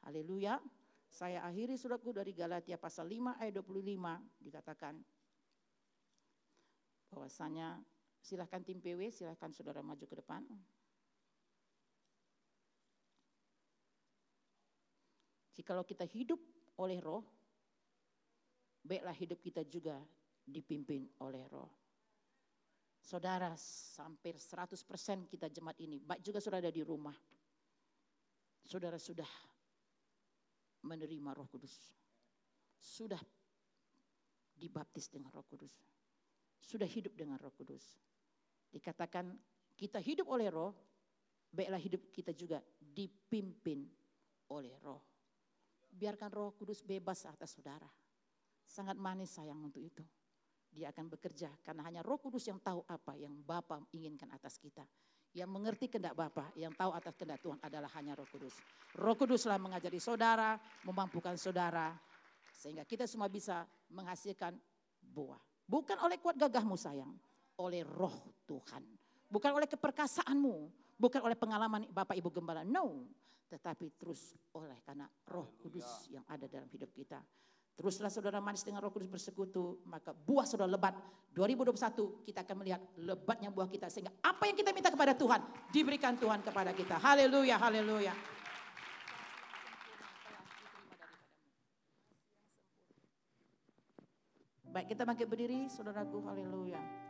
Haleluya. Saya akhiri suratku dari Galatia pasal 5 ayat 25 dikatakan bahwasanya silahkan tim PW, silahkan saudara maju ke depan. Jikalau kita hidup oleh roh, baiklah hidup kita juga dipimpin oleh roh. Saudara, hampir 100% kita jemaat ini, baik juga sudah ada di rumah. Saudara sudah menerima roh kudus. Sudah dibaptis dengan roh kudus. Sudah hidup dengan roh kudus. Dikatakan kita hidup oleh roh, baiklah hidup kita juga dipimpin oleh roh. Biarkan roh kudus bebas atas saudara. Sangat manis sayang untuk itu. Dia akan bekerja karena hanya roh kudus yang tahu apa yang Bapa inginkan atas kita. Yang mengerti kehendak Bapa, yang tahu atas kehendak Tuhan adalah hanya roh kudus. Roh kuduslah mengajari saudara, memampukan saudara. Sehingga kita semua bisa menghasilkan buah. Bukan oleh kuat gagahmu sayang, oleh roh Tuhan. Bukan oleh keperkasaanmu, bukan oleh pengalaman Bapak Ibu Gembala. No, tetapi terus oleh karena roh kudus yang ada dalam hidup kita. Teruslah saudara manis dengan roh kudus bersekutu, maka buah saudara lebat. 2021 kita akan melihat lebatnya buah kita. Sehingga apa yang kita minta kepada Tuhan, diberikan Tuhan kepada kita. Haleluya, haleluya. Baik kita bangkit berdiri, saudaraku, haleluya.